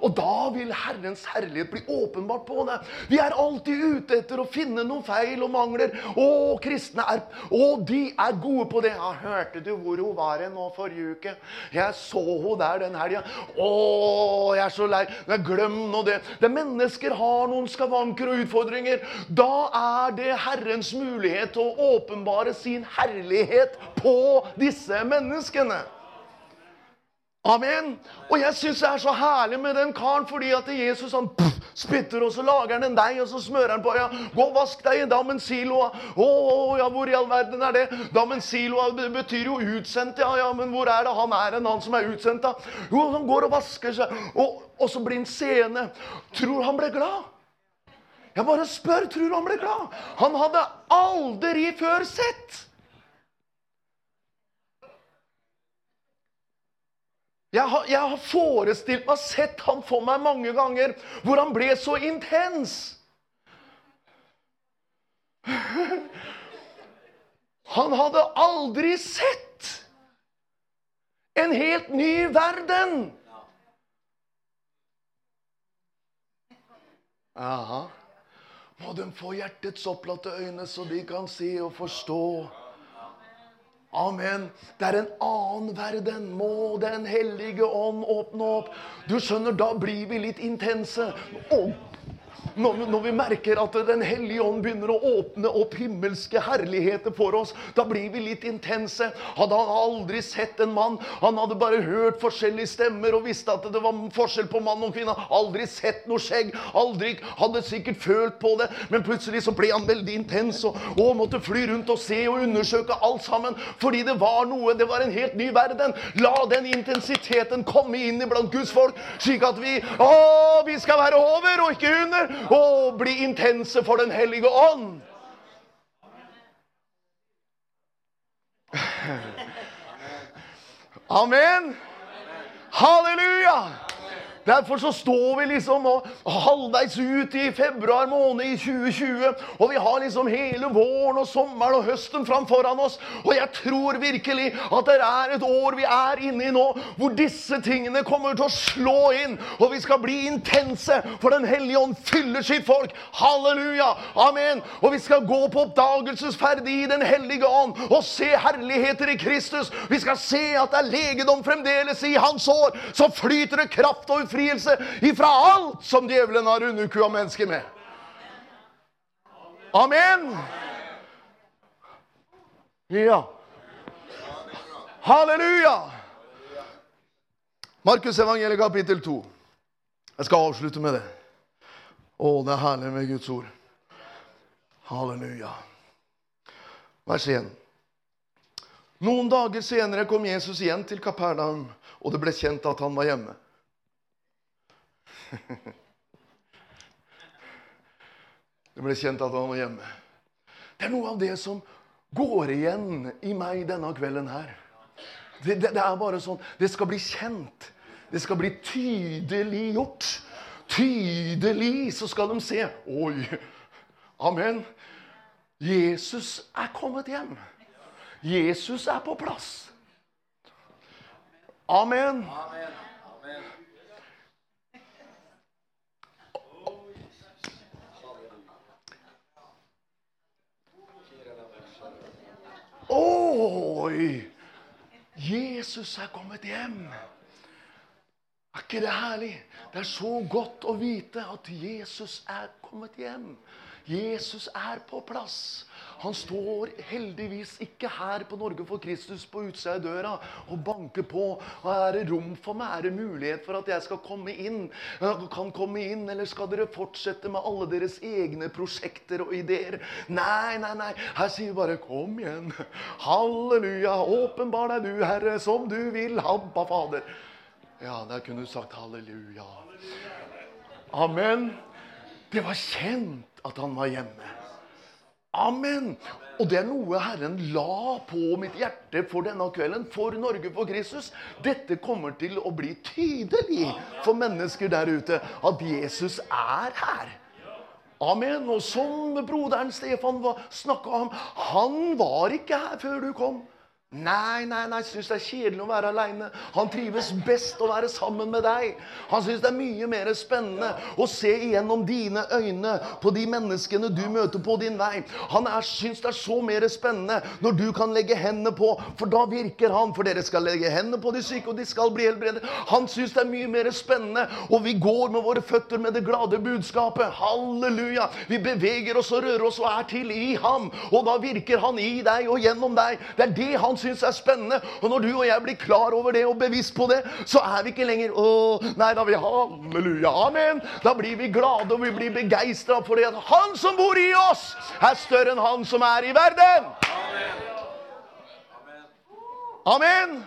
[SPEAKER 1] Og da vil Herrens herlighet bli åpenbart på deg. Vi er alltid ute etter å finne noen feil og mangler. Å, kristne er Å, de er gode på det. Ja, hørte du hvor hun var nå forrige uke? Jeg så hun der den helga. Å, jeg er så lei. Glem nå det. Det mennesker har noen skavanker og utfordringer. Da er det Herrens mulighet til å åpenbare sin herlighet på disse menneskene. Amen. Og jeg syns det er så herlig med den karen, fordi at Jesus han pff, spytter, og så lager han en deig, og så smører han på. ja, 'Gå og vask deg i dammen siloa.' 'Å, ja, hvor i all verden er det?' Dammen siloa betyr jo utsendt. Ja, ja, men hvor er det han er en han som er utsendt, da? Jo, han går og vasker seg, og, og så blir han seende. Tror han ble glad? Jeg bare spør. Tror han ble glad? Han hadde aldri før sett. Jeg har, jeg har, forestilt meg, sett han for meg mange ganger, hvor han ble så intens. Han hadde aldri sett en helt ny verden. Aha. Må de få hjertets opplatte øyne, så de kan se og forstå. Amen. Det er en annen verden. Må Den hellige ånd åpne opp. Du skjønner, da blir vi litt intense. Og når, når, vi merker at Den hellige ånd begynner å åpne opp himmelske herligheter for oss, da blir vi litt intense. Hadde han aldri sett en mann, han hadde bare hørt forskjellige stemmer og visste at det var forskjell på mann og kvinne. Aldri sett noe skjegg, aldri hadde sikkert følt på det. Men plutselig så ble han veldig intens og, og måtte fly rundt og se og undersøke alt sammen. Fordi det var noe, det var en helt ny verden. La den intensiteten komme inn iblant Guds folk, slik at vi, å, vi skal være over og ikke under. Å, bli intense for Den hellige ånd! Amen! Halleluja! Derfor så står vi liksom halvveis ut i februar måned i 2020. Og vi har liksom hele våren og sommeren og høsten framforan oss. Og jeg tror virkelig at det er et år vi er inne i nå, hvor disse tingene kommer til å slå inn. Og vi skal bli intense, for Den hellige ånd fyller sitt folk. Halleluja! Amen! Og vi skal gå på oppdagelsesferd i Den hellige ånd og se herligheter i Kristus. Vi skal se at det er legedom fremdeles i hans år. Så flyter det kraft og befrielse ifra alt som djevelen har underkua mennesker med. Amen! Ja. Halleluja! Markus evangeliet kapittel 2. Jeg skal avslutte med det. Å, det er herlig med Guds ord. Halleluja. Vers 1. Noen dager senere kom Jesus igjen til Kapernaum, og det ble kjent at han var hjemme. Det ble kjent at han var hjemme. Det er noe av det som går igjen i meg denne kvelden her. Det, det, det er bare sånn Det skal bli kjent. Det skal bli tydelig gjort. Tydelig så skal de se. Oi! Amen. Jesus er kommet hjem. Jesus er på plass. Amen. Amen. Oi! Jesus er kommet hjem. Er ikke det herlig? Det er så godt å vite at Jesus er kommet hjem. Jesus er på plass. Han står heldigvis ikke her på Norge for Kristus på utsida av døra og banker på. Er det rom for meg? Er det mulighet for at jeg skal komme inn? Kan komme inn, Eller skal dere fortsette med alle deres egne prosjekter og ideer? Nei, nei, nei. Her sier vi bare 'Kom igjen'. Halleluja. Åpenbar deg du, Herre, som du vil. Habba, Fader. Ja, der kunne du sagt halleluja. Amen. Det var kjent at han var hjemme. Amen! Og det er noe Herren la på mitt hjerte for denne kvelden, for Norge, for Kristus. Dette kommer til å bli tydelig for mennesker der ute at Jesus er her. Amen. Og som broderen Stefan snakka om, han var ikke her før du kom. Nei, nei, nei, syns det er kjedelig å være aleine. Han trives best å være sammen med deg. Han syns det er mye mer spennende å se igjennom dine øyne på de menneskene du møter på din vei. Han syns det er så mer spennende når du kan legge hendene på, for da virker han. For dere skal legge hendene på de syke, og de skal bli helbredet. Han syns det er mye mer spennende, og vi går med våre føtter med det glade budskapet. Halleluja! Vi beveger oss og rører oss og er til i ham, og da virker han i deg og gjennom deg. Det er det han syns er spennende. Og når du og jeg blir klar over det og bevisst på det, så er vi ikke lenger Å, nei, da vi halleluja, amen. Da blir vi glade og vi blir begeistra for det at han som bor i oss, er større enn han som er i verden. Amen.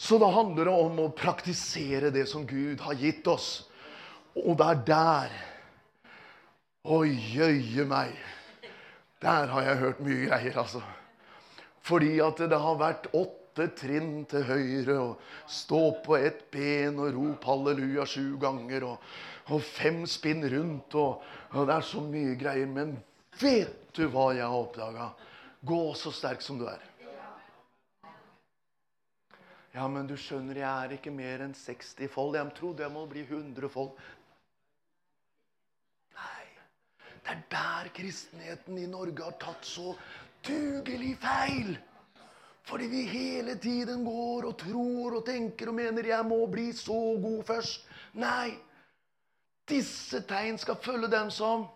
[SPEAKER 1] Så da handler det om å praktisere det som Gud har gitt oss. Og det er der Oi, jøye meg. Der har jeg hørt mye greier, altså. Fordi at det har vært åtte trinn til høyre, og stå på ett ben og rop halleluja sju ganger, og, og fem spinn rundt, og, og, det er så mye greier. Men vet du hva jeg har oppdaga? Gå så sterk som du er. Ja, men du skjønner, jeg er ikke mer enn 60 fold. Jeg trodde jeg må bli 100 fold. Nei. Det er der kristenheten i Norge har tatt så dugelig feil. Fordi vi hele tiden går og tror og tenker og mener 'jeg må bli så god først'. Nei. Disse tegn skal følge dem som.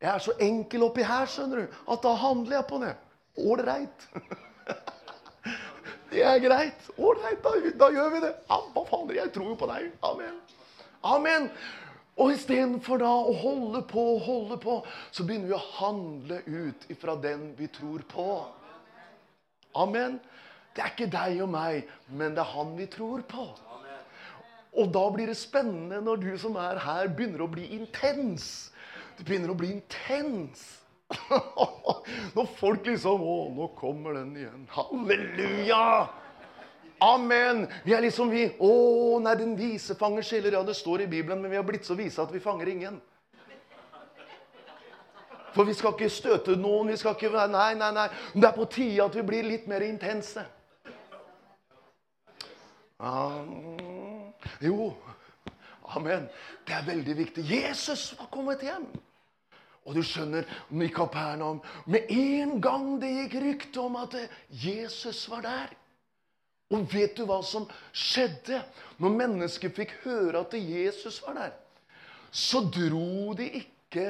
[SPEAKER 1] Jeg er så enkel oppi her, skjønner du, at da handler jeg på det. Ålreit. Det er greit. Ålreit, da, da, gjør vi det. Ja, hva faen, jeg tror jo på deg. Amen. Amen. Og istedenfor da å holde på og holde på, så begynner vi å handle ut ifra den vi tror på. Amen. Det er ikke deg og meg, men det er han vi tror på. Og da blir det spennende når du som er her, begynner å bli intens. Du begynner å bli intens. Når folk liksom Å, nå kommer den igjen. Halleluja! Amen! Vi er liksom vi. Å, nei, den vise fanger sjeler. Ja, det står i Bibelen, men vi har blitt så vise at vi fanger ingen. For vi skal ikke støte noen. vi skal ikke være, Nei, nei, nei. Det er på tide at vi blir litt mer intense. Um, jo, amen. Det er veldig viktig. Jesus var kommet hjem. Og du skjønner, i Kapernaum Med en gang det gikk rykte om at Jesus var der Og vet du hva som skjedde når mennesker fikk høre at Jesus var der? Så dro de ikke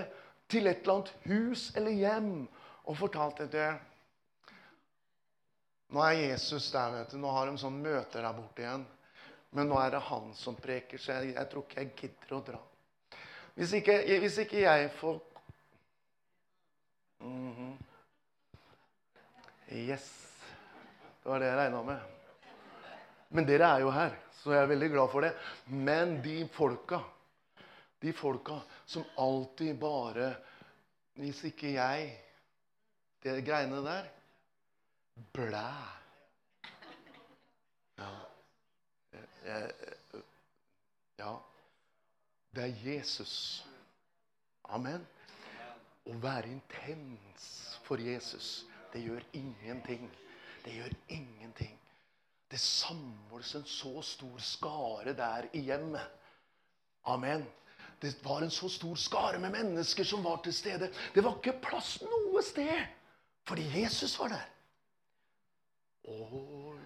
[SPEAKER 1] til et eller annet hus eller hjem og fortalte det. Nå er Jesus der, vet du. Nå har de sånn møter der borte igjen. Men nå er det han som preker, så jeg, jeg tror ikke jeg gidder å dra. Hvis ikke, hvis ikke jeg får Mm -hmm. Yes. Det var det jeg regna med. Men dere er jo her, så jeg er veldig glad for det. Men de folka, de folka som alltid bare Hvis ikke jeg Det greiene der Blæ. Ja. ja. Det er Jesus. Amen. Å være intens for Jesus, det gjør ingenting. Det gjør ingenting. Det samles en så stor skare der i hjemmet. Amen. Det var en så stor skare med mennesker som var til stede. Det var ikke plass noe sted fordi Jesus var der. Og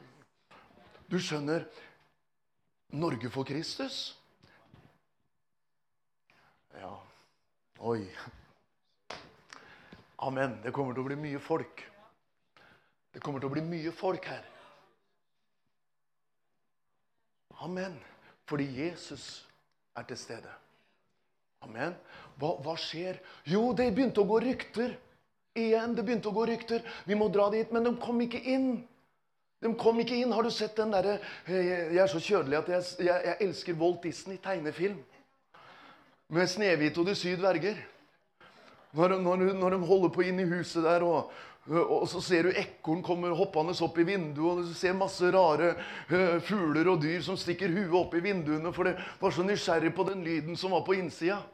[SPEAKER 1] Du skjønner Norge for Kristus? Ja. Oi. Amen. Det kommer til å bli mye folk. Det kommer til å bli mye folk her. Amen. Fordi Jesus er til stede. Amen. Hva, hva, skjer? Jo, det begynte å gå rykter. Igjen, det begynte å gå rykter. Vi må dra dit. Men de kom ikke inn. De kom ikke inn. Har du sett den derre Jeg er så kjødelig at jeg, jeg, jeg elsker Walt Disney-tegnefilm. Med 'Snehvit og de syv dverger'. Når, når, når, de holder på inn i huset der, og, og så ser du ekorn kommer hoppende opp i vinduet, og du ser masse rare fugler og dyr som stikker huet opp i vinduene, for det var så nysgjerrig på den lyden som var på innsida.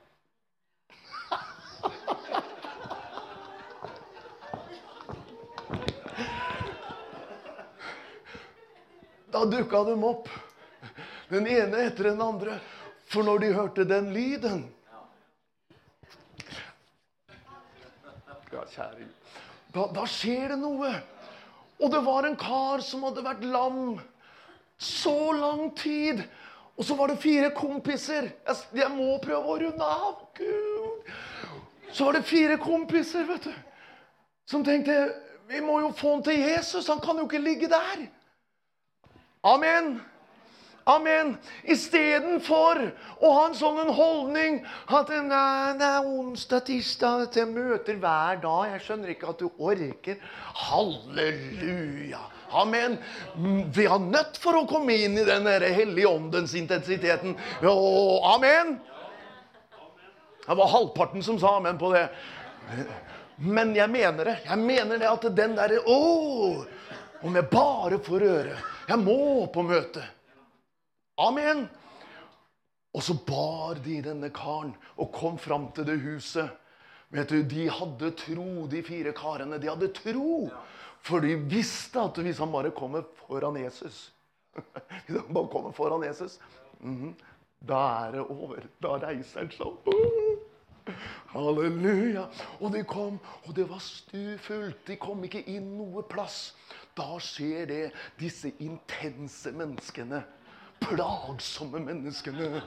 [SPEAKER 1] Da dukka de opp, den ene etter den andre. For når de hørte den lyden Ja, kjære da, da skjer det noe. Og det var en kar som hadde vært lam så lang tid. Og så var det fire kompiser. Jeg, jeg må prøve å runde av. Gud. Så var det fire kompiser vet du, som tenkte vi må jo få han til Jesus. Han kan jo ikke ligge der. Amen. Amen. Istedenfor å ha en sånn holdning at nei, det er onsdag, tirsdag, til møter hver dag. Jeg skjønner ikke at du orker. Halleluja. Amen. Vi har nødt for å komme inn i den hellige åndens intensiteten. amen. Det var halvparten som sa amen på det. Men jeg mener det. Jeg mener det at den derre Å! Om jeg bare får øre. Jeg må på møte. Amen! Og så bar de denne karen og kom fram til det huset. Vet du, De hadde tro, de fire karene. De hadde tro. For de visste at hvis han bare kommer foran Jesus Hvis han bare kommer foran Jesus -hmm, Da er det over. Da reiser han seg halleluja. Og de kom, og det var stufullt. De kom ikke inn noe plass. Da skjer det. Disse intense menneskene. Plagsomme menneskene.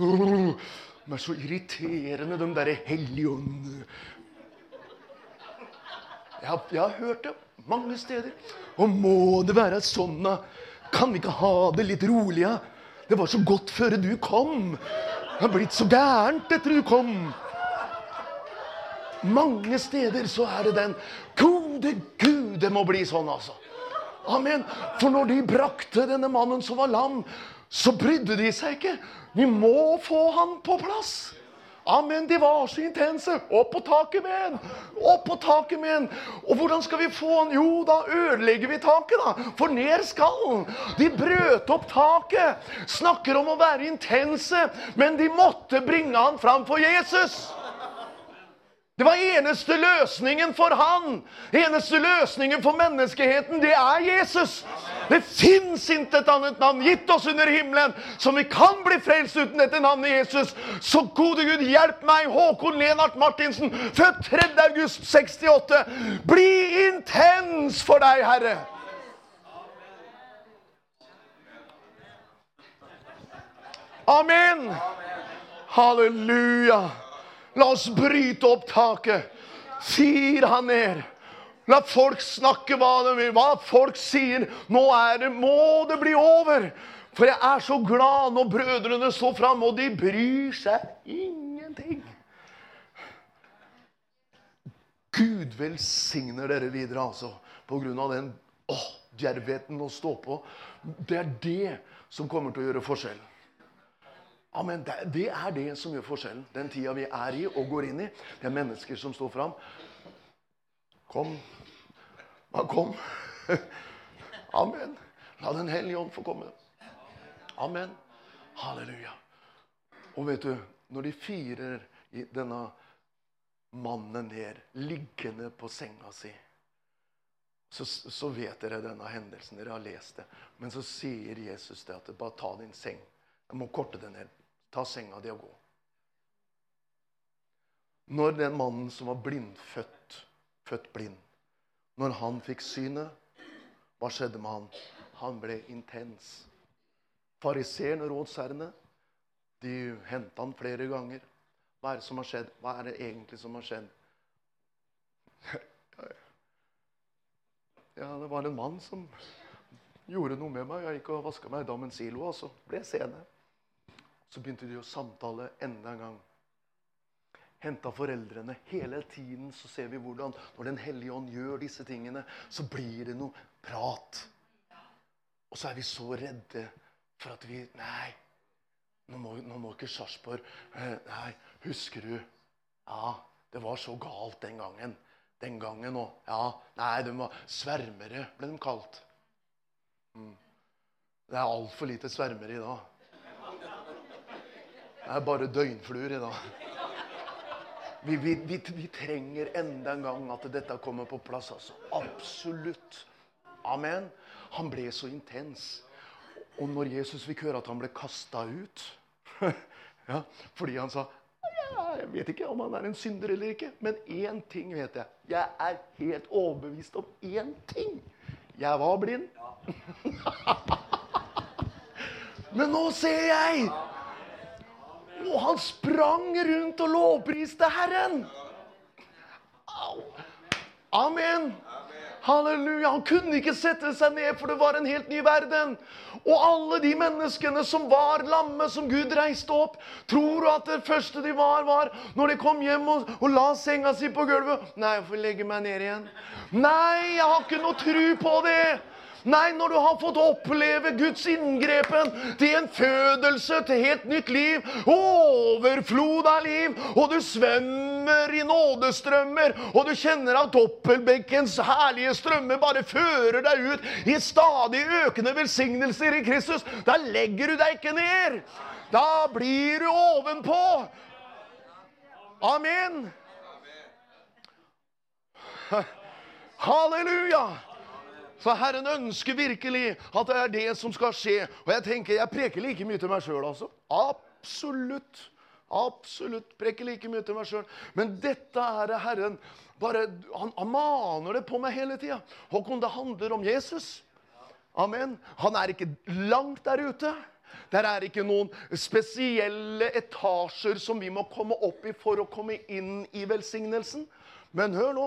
[SPEAKER 1] De er så irriterende, de derre helligåndene. Jeg, har- jeg har hørt det mange steder. Og må det være sånn, da? Kan vi ikke ha det litt rolig? Ja? Det var så godt før du kom. Det har blitt så gærent etter du kom. Mange steder så er det den Gode Gud, det må bli sånn, altså. Amen. For når de brakte denne mannen som var lam, så brydde de seg ikke. Vi må få han på plass. Amen. De var så intense. Opp på taket med en! Opp på taket med en! Og hvordan skal vi få han? Jo, da ødelegger vi taket, da. For ned skal han. De brøt opp taket. Snakker om å være intense. Men de måtte bringe han fram for Jesus. Det var eneste løsningen for han. Eneste løsningen for menneskeheten, det er Jesus. Det fins ikke et annet navn gitt oss under himmelen som vi kan bli frelst uten dette navnet Jesus. Så gode Gud, hjelp meg, Håkon Lenart Martinsen, født 3. august 68. Bli intens for deg, Herre. Amen. Halleluja. La oss bryte opp taket. Fir han ned. La folk snakke hva de vil, hva folk sier. Nå er det, må det bli over. For jeg er så glad når brødrene står fram, og de bryr seg ingenting. Gud velsigner dere videre, altså. På grunn av den åh, djervheten å stå på. Det er det som kommer til å gjøre forskjellen. Amen. Det, er det som gjør forskjellen. Den tida vi er i og går inn i. Det er mennesker som står fram. Kom. Ja, kom. Amen. La Den hellige ånd få komme. Amen. Halleluja. Og vet du, når de firer denne mannen ned, liggende på senga si, så, så vet dere denne hendelsen. Dere har lest det. Men så sier Jesus det at bare ta din seng. Jeg må korte det ned. Ta senga di og gå. Når den mannen som var blindfødt, født blind, når han fikk synet, hva skjedde med han? Han ble intens. Fariseerne og rådsherrene de henta han flere ganger. Hva er det som har skjedd? Hva er det egentlig som har skjedd? Ja, det var en mann som gjorde noe med meg. Jeg gikk og vaska meg i dammen silo, og så ble jeg seende. Så begynte de å samtale enda en gang. Henta foreldrene. Hele tiden så ser vi hvordan når Den hellige ånd gjør disse tingene, så blir det noe prat. Og så er vi så redde for at vi Nei, nå må, nå må ikke Sarpsborg eh, Nei, husker du? Ja, det var så galt den gangen. Den gangen òg. Ja, nei, de var svermere, ble de kalt. Mm. Det er altfor lite svermere i dag. Det er bare døgnfluer i dag. Vi, vi, vi, vi trenger enda en gang at dette kommer på plass. altså. Absolutt. Amen. Han ble så intens. Og når Jesus fikk høre at han ble kasta ut ja, Fordi han sa Jeg vet ikke om han er en synder eller ikke, men én ting vet jeg. Jeg er helt overbevist om én ting. Jeg var blind. men nå ser jeg! Og han sprang rundt og lovpriste Herren. Au. Amen. Halleluja. Han kunne ikke sette seg ned, for det var en helt ny verden. Og alle de menneskene som var lamme, som Gud reiste opp, tror du at det første de var, var når de kom hjem og, og la senga si på gulvet Nei, jeg får legge meg ned igjen. Nei, jeg har ikke noe tru på det. Nei, når du har fått oppleve Guds inngrepen til en fødelse til helt nytt liv, overflod av liv, og du svømmer i nådestrømmer, og du kjenner at dobbeltbekkens herlige strømmer bare fører deg ut i stadig økende velsignelser i Kristus, da legger du deg ikke ned. Da blir du ovenpå. Amen. Halleluja. For Herren ønsker virkelig at det er det som skal skje. Og jeg tenker, jeg preker like mye til meg sjøl, altså. Absolutt. Absolutt. Preker like mye til meg sjøl. Men dette er Herren bare, han, han maner det på meg hele tida. Håkon, det handler om Jesus. Amen. Han er ikke langt der ute. Der er ikke noen spesielle etasjer som vi må komme opp i for å komme inn i velsignelsen. Men hør nå.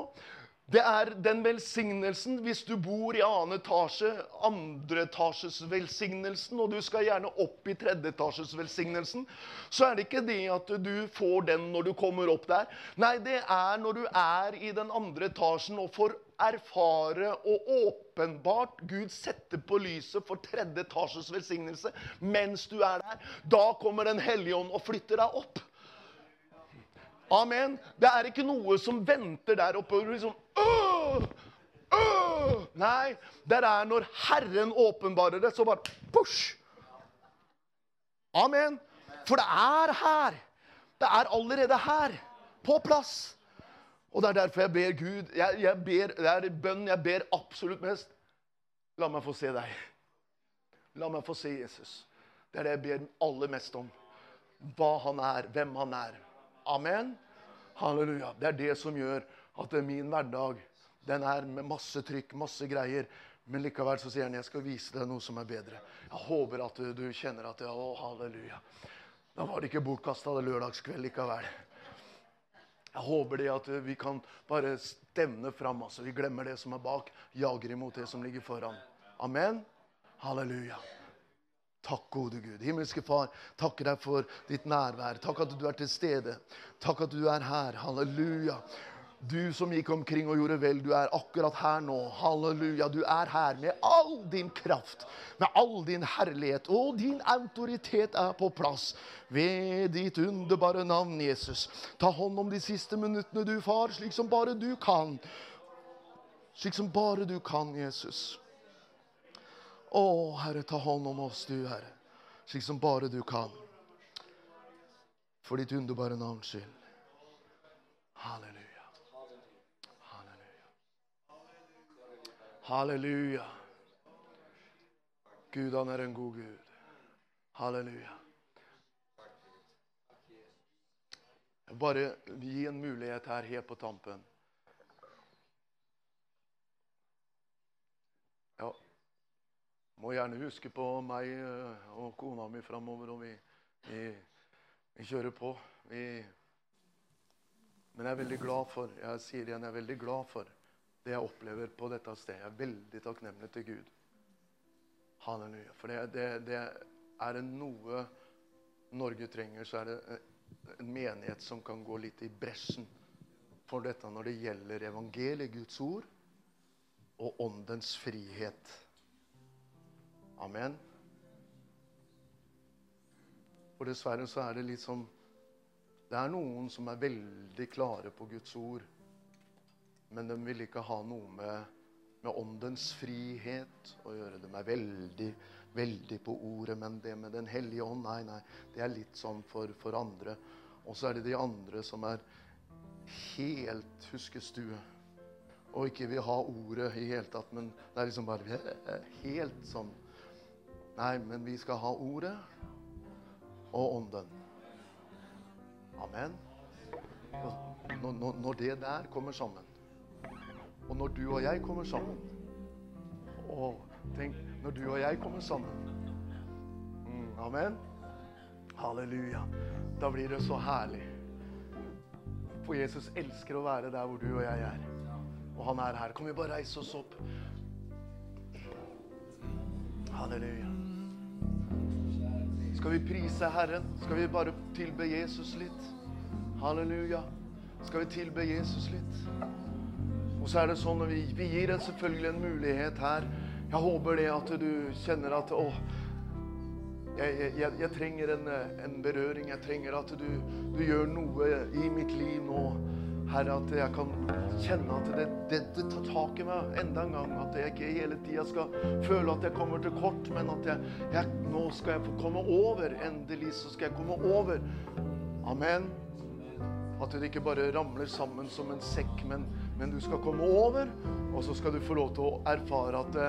[SPEAKER 1] Det er den velsignelsen hvis du bor i annen etasje, andre etasjes velsignelsen, og du skal gjerne opp i tredje etasjes velsignelsen, så er det ikke det at du får den når du kommer opp der. Nei, det er når du er i den andre etasjen og får erfare og åpenbart Gud setter på lyset for tredje etasjes velsignelse mens du er der. Da kommer Den hellige ånd og flytter deg opp. Amen. Det er ikke noe som venter der oppe. liksom, Åh! Åh! Nei, det er når Herren åpenbarer det, så bare push. Amen. For det er her. Det er allerede her. På plass. Og det er derfor jeg ber Gud jeg, jeg ber, Det er bønnen jeg ber absolutt mest. La meg få se deg. La meg få se Jesus. Det er det jeg ber aller mest om. Hva han er, hvem han er. Amen. Halleluja. Det er det som gjør at min hverdag den er med masse trykk, masse greier. Men likevel så sier han jeg skal vise deg noe som er bedre. Jeg håper at du, kjenner at Å, halleluja. Da var det ikke bortkasta lørdagskveld likevel. Jeg håper det at vi kan bare stevne fram. Altså. Vi glemmer det som er bak, jager imot det som ligger foran. Amen. Halleluja. Takk, gode Gud. Himmelske Far, takker deg for ditt nærvær. Takk at du er til stede. Takk at du er her. Halleluja. Du som gikk omkring og gjorde vel, du er akkurat her nå. Halleluja. Du er her med all din kraft, med all din herlighet. Og din autoritet er på plass ved ditt underbare navn, Jesus. Ta hånd om de siste minuttene, du, far, slik som bare du kan. Slik som bare du kan, Jesus. Å, Herre, ta hånd om oss, du, Herre, slik som bare du kan. For ditt underbare navns skyld. Halleluja. Halleluja. Gud, han er en god Gud. Halleluja. Bare gi en mulighet her helt på tampen. må gjerne huske på meg eh, og kona mi framover, og vi, vi, vi, kjører på. Vi, men jeg er veldig glad for jeg sier igjen, jeg er veldig glad for det jeg opplever på dette stedet. Jeg er veldig takknemlig til Gud. Halleluja. For det, det, det er det noe Norge trenger, så er det en menighet som kan gå litt i bresjen for dette når det gjelder evangeliet, Guds ord, og åndens frihet. Amen. For dessverre så er det litt som Det er noen som er veldig klare på Guds ord, men de vil ikke ha noe med, med åndens frihet å gjøre. De er veldig, veldig på ordet, men det med Den hellige ånd, nei, nei, det er litt sånn for, for andre. Og så er det de andre som er helt huskestue og ikke vil ha ordet i hele tatt, men det er liksom bare helt sånn Nei, men vi skal ha ordet og ånden. Amen. Når, når, det der kommer sammen, og når du og jeg kommer sammen Å, tenk, når du og jeg kommer sammen mm, Amen. Halleluja. Da blir det så herlig. For Jesus elsker å være der hvor du og jeg er. Og han er her. Kan vi bare reise oss opp? Halleluja. Skal vi prise Herren? Skal vi bare tilbe Jesus litt? Halleluja. Skal vi tilbe Jesus litt? Og så er det sånn vi, vi gir deg selvfølgelig en mulighet her. Jeg håper det at du kjenner at Å, jeg, jeg, jeg trenger en, en, berøring. Jeg trenger at du, du gjør noe i mitt liv nå. Herre, at jeg kan kjenne at det, det, det, tar tak i meg enda en gang. At jeg ikke hele tida skal føle at jeg kommer til kort, men at jeg, jeg, nå skal jeg få komme over. Endelig så skal jeg komme over. Amen. At det ikke bare ramler sammen som en sekk, men, men du skal komme over. Og så skal du få lov til å erfare at det,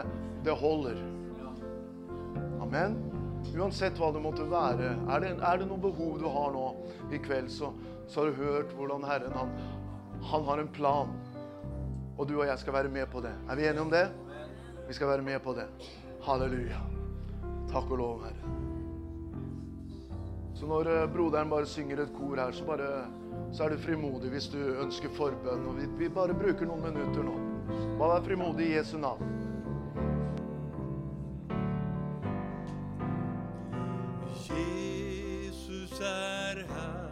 [SPEAKER 1] det holder. Amen. Uansett hva det måtte være. Er det, er det noe behov du har nå i kveld, så, så har du hørt hvordan Herren han, han har en plan. Og du og jeg skal være med på det. Er vi enige om det? Vi skal være med på det. Halleluja. Takk og lov, Herre. Så når eh, broderen bare synger et kor her, så, bare, så er du frimodig hvis du ønsker forbønn. Og vi, bare bruker noen minutter nå. Bare vær frimodig i Jesu navn. Jesus er her.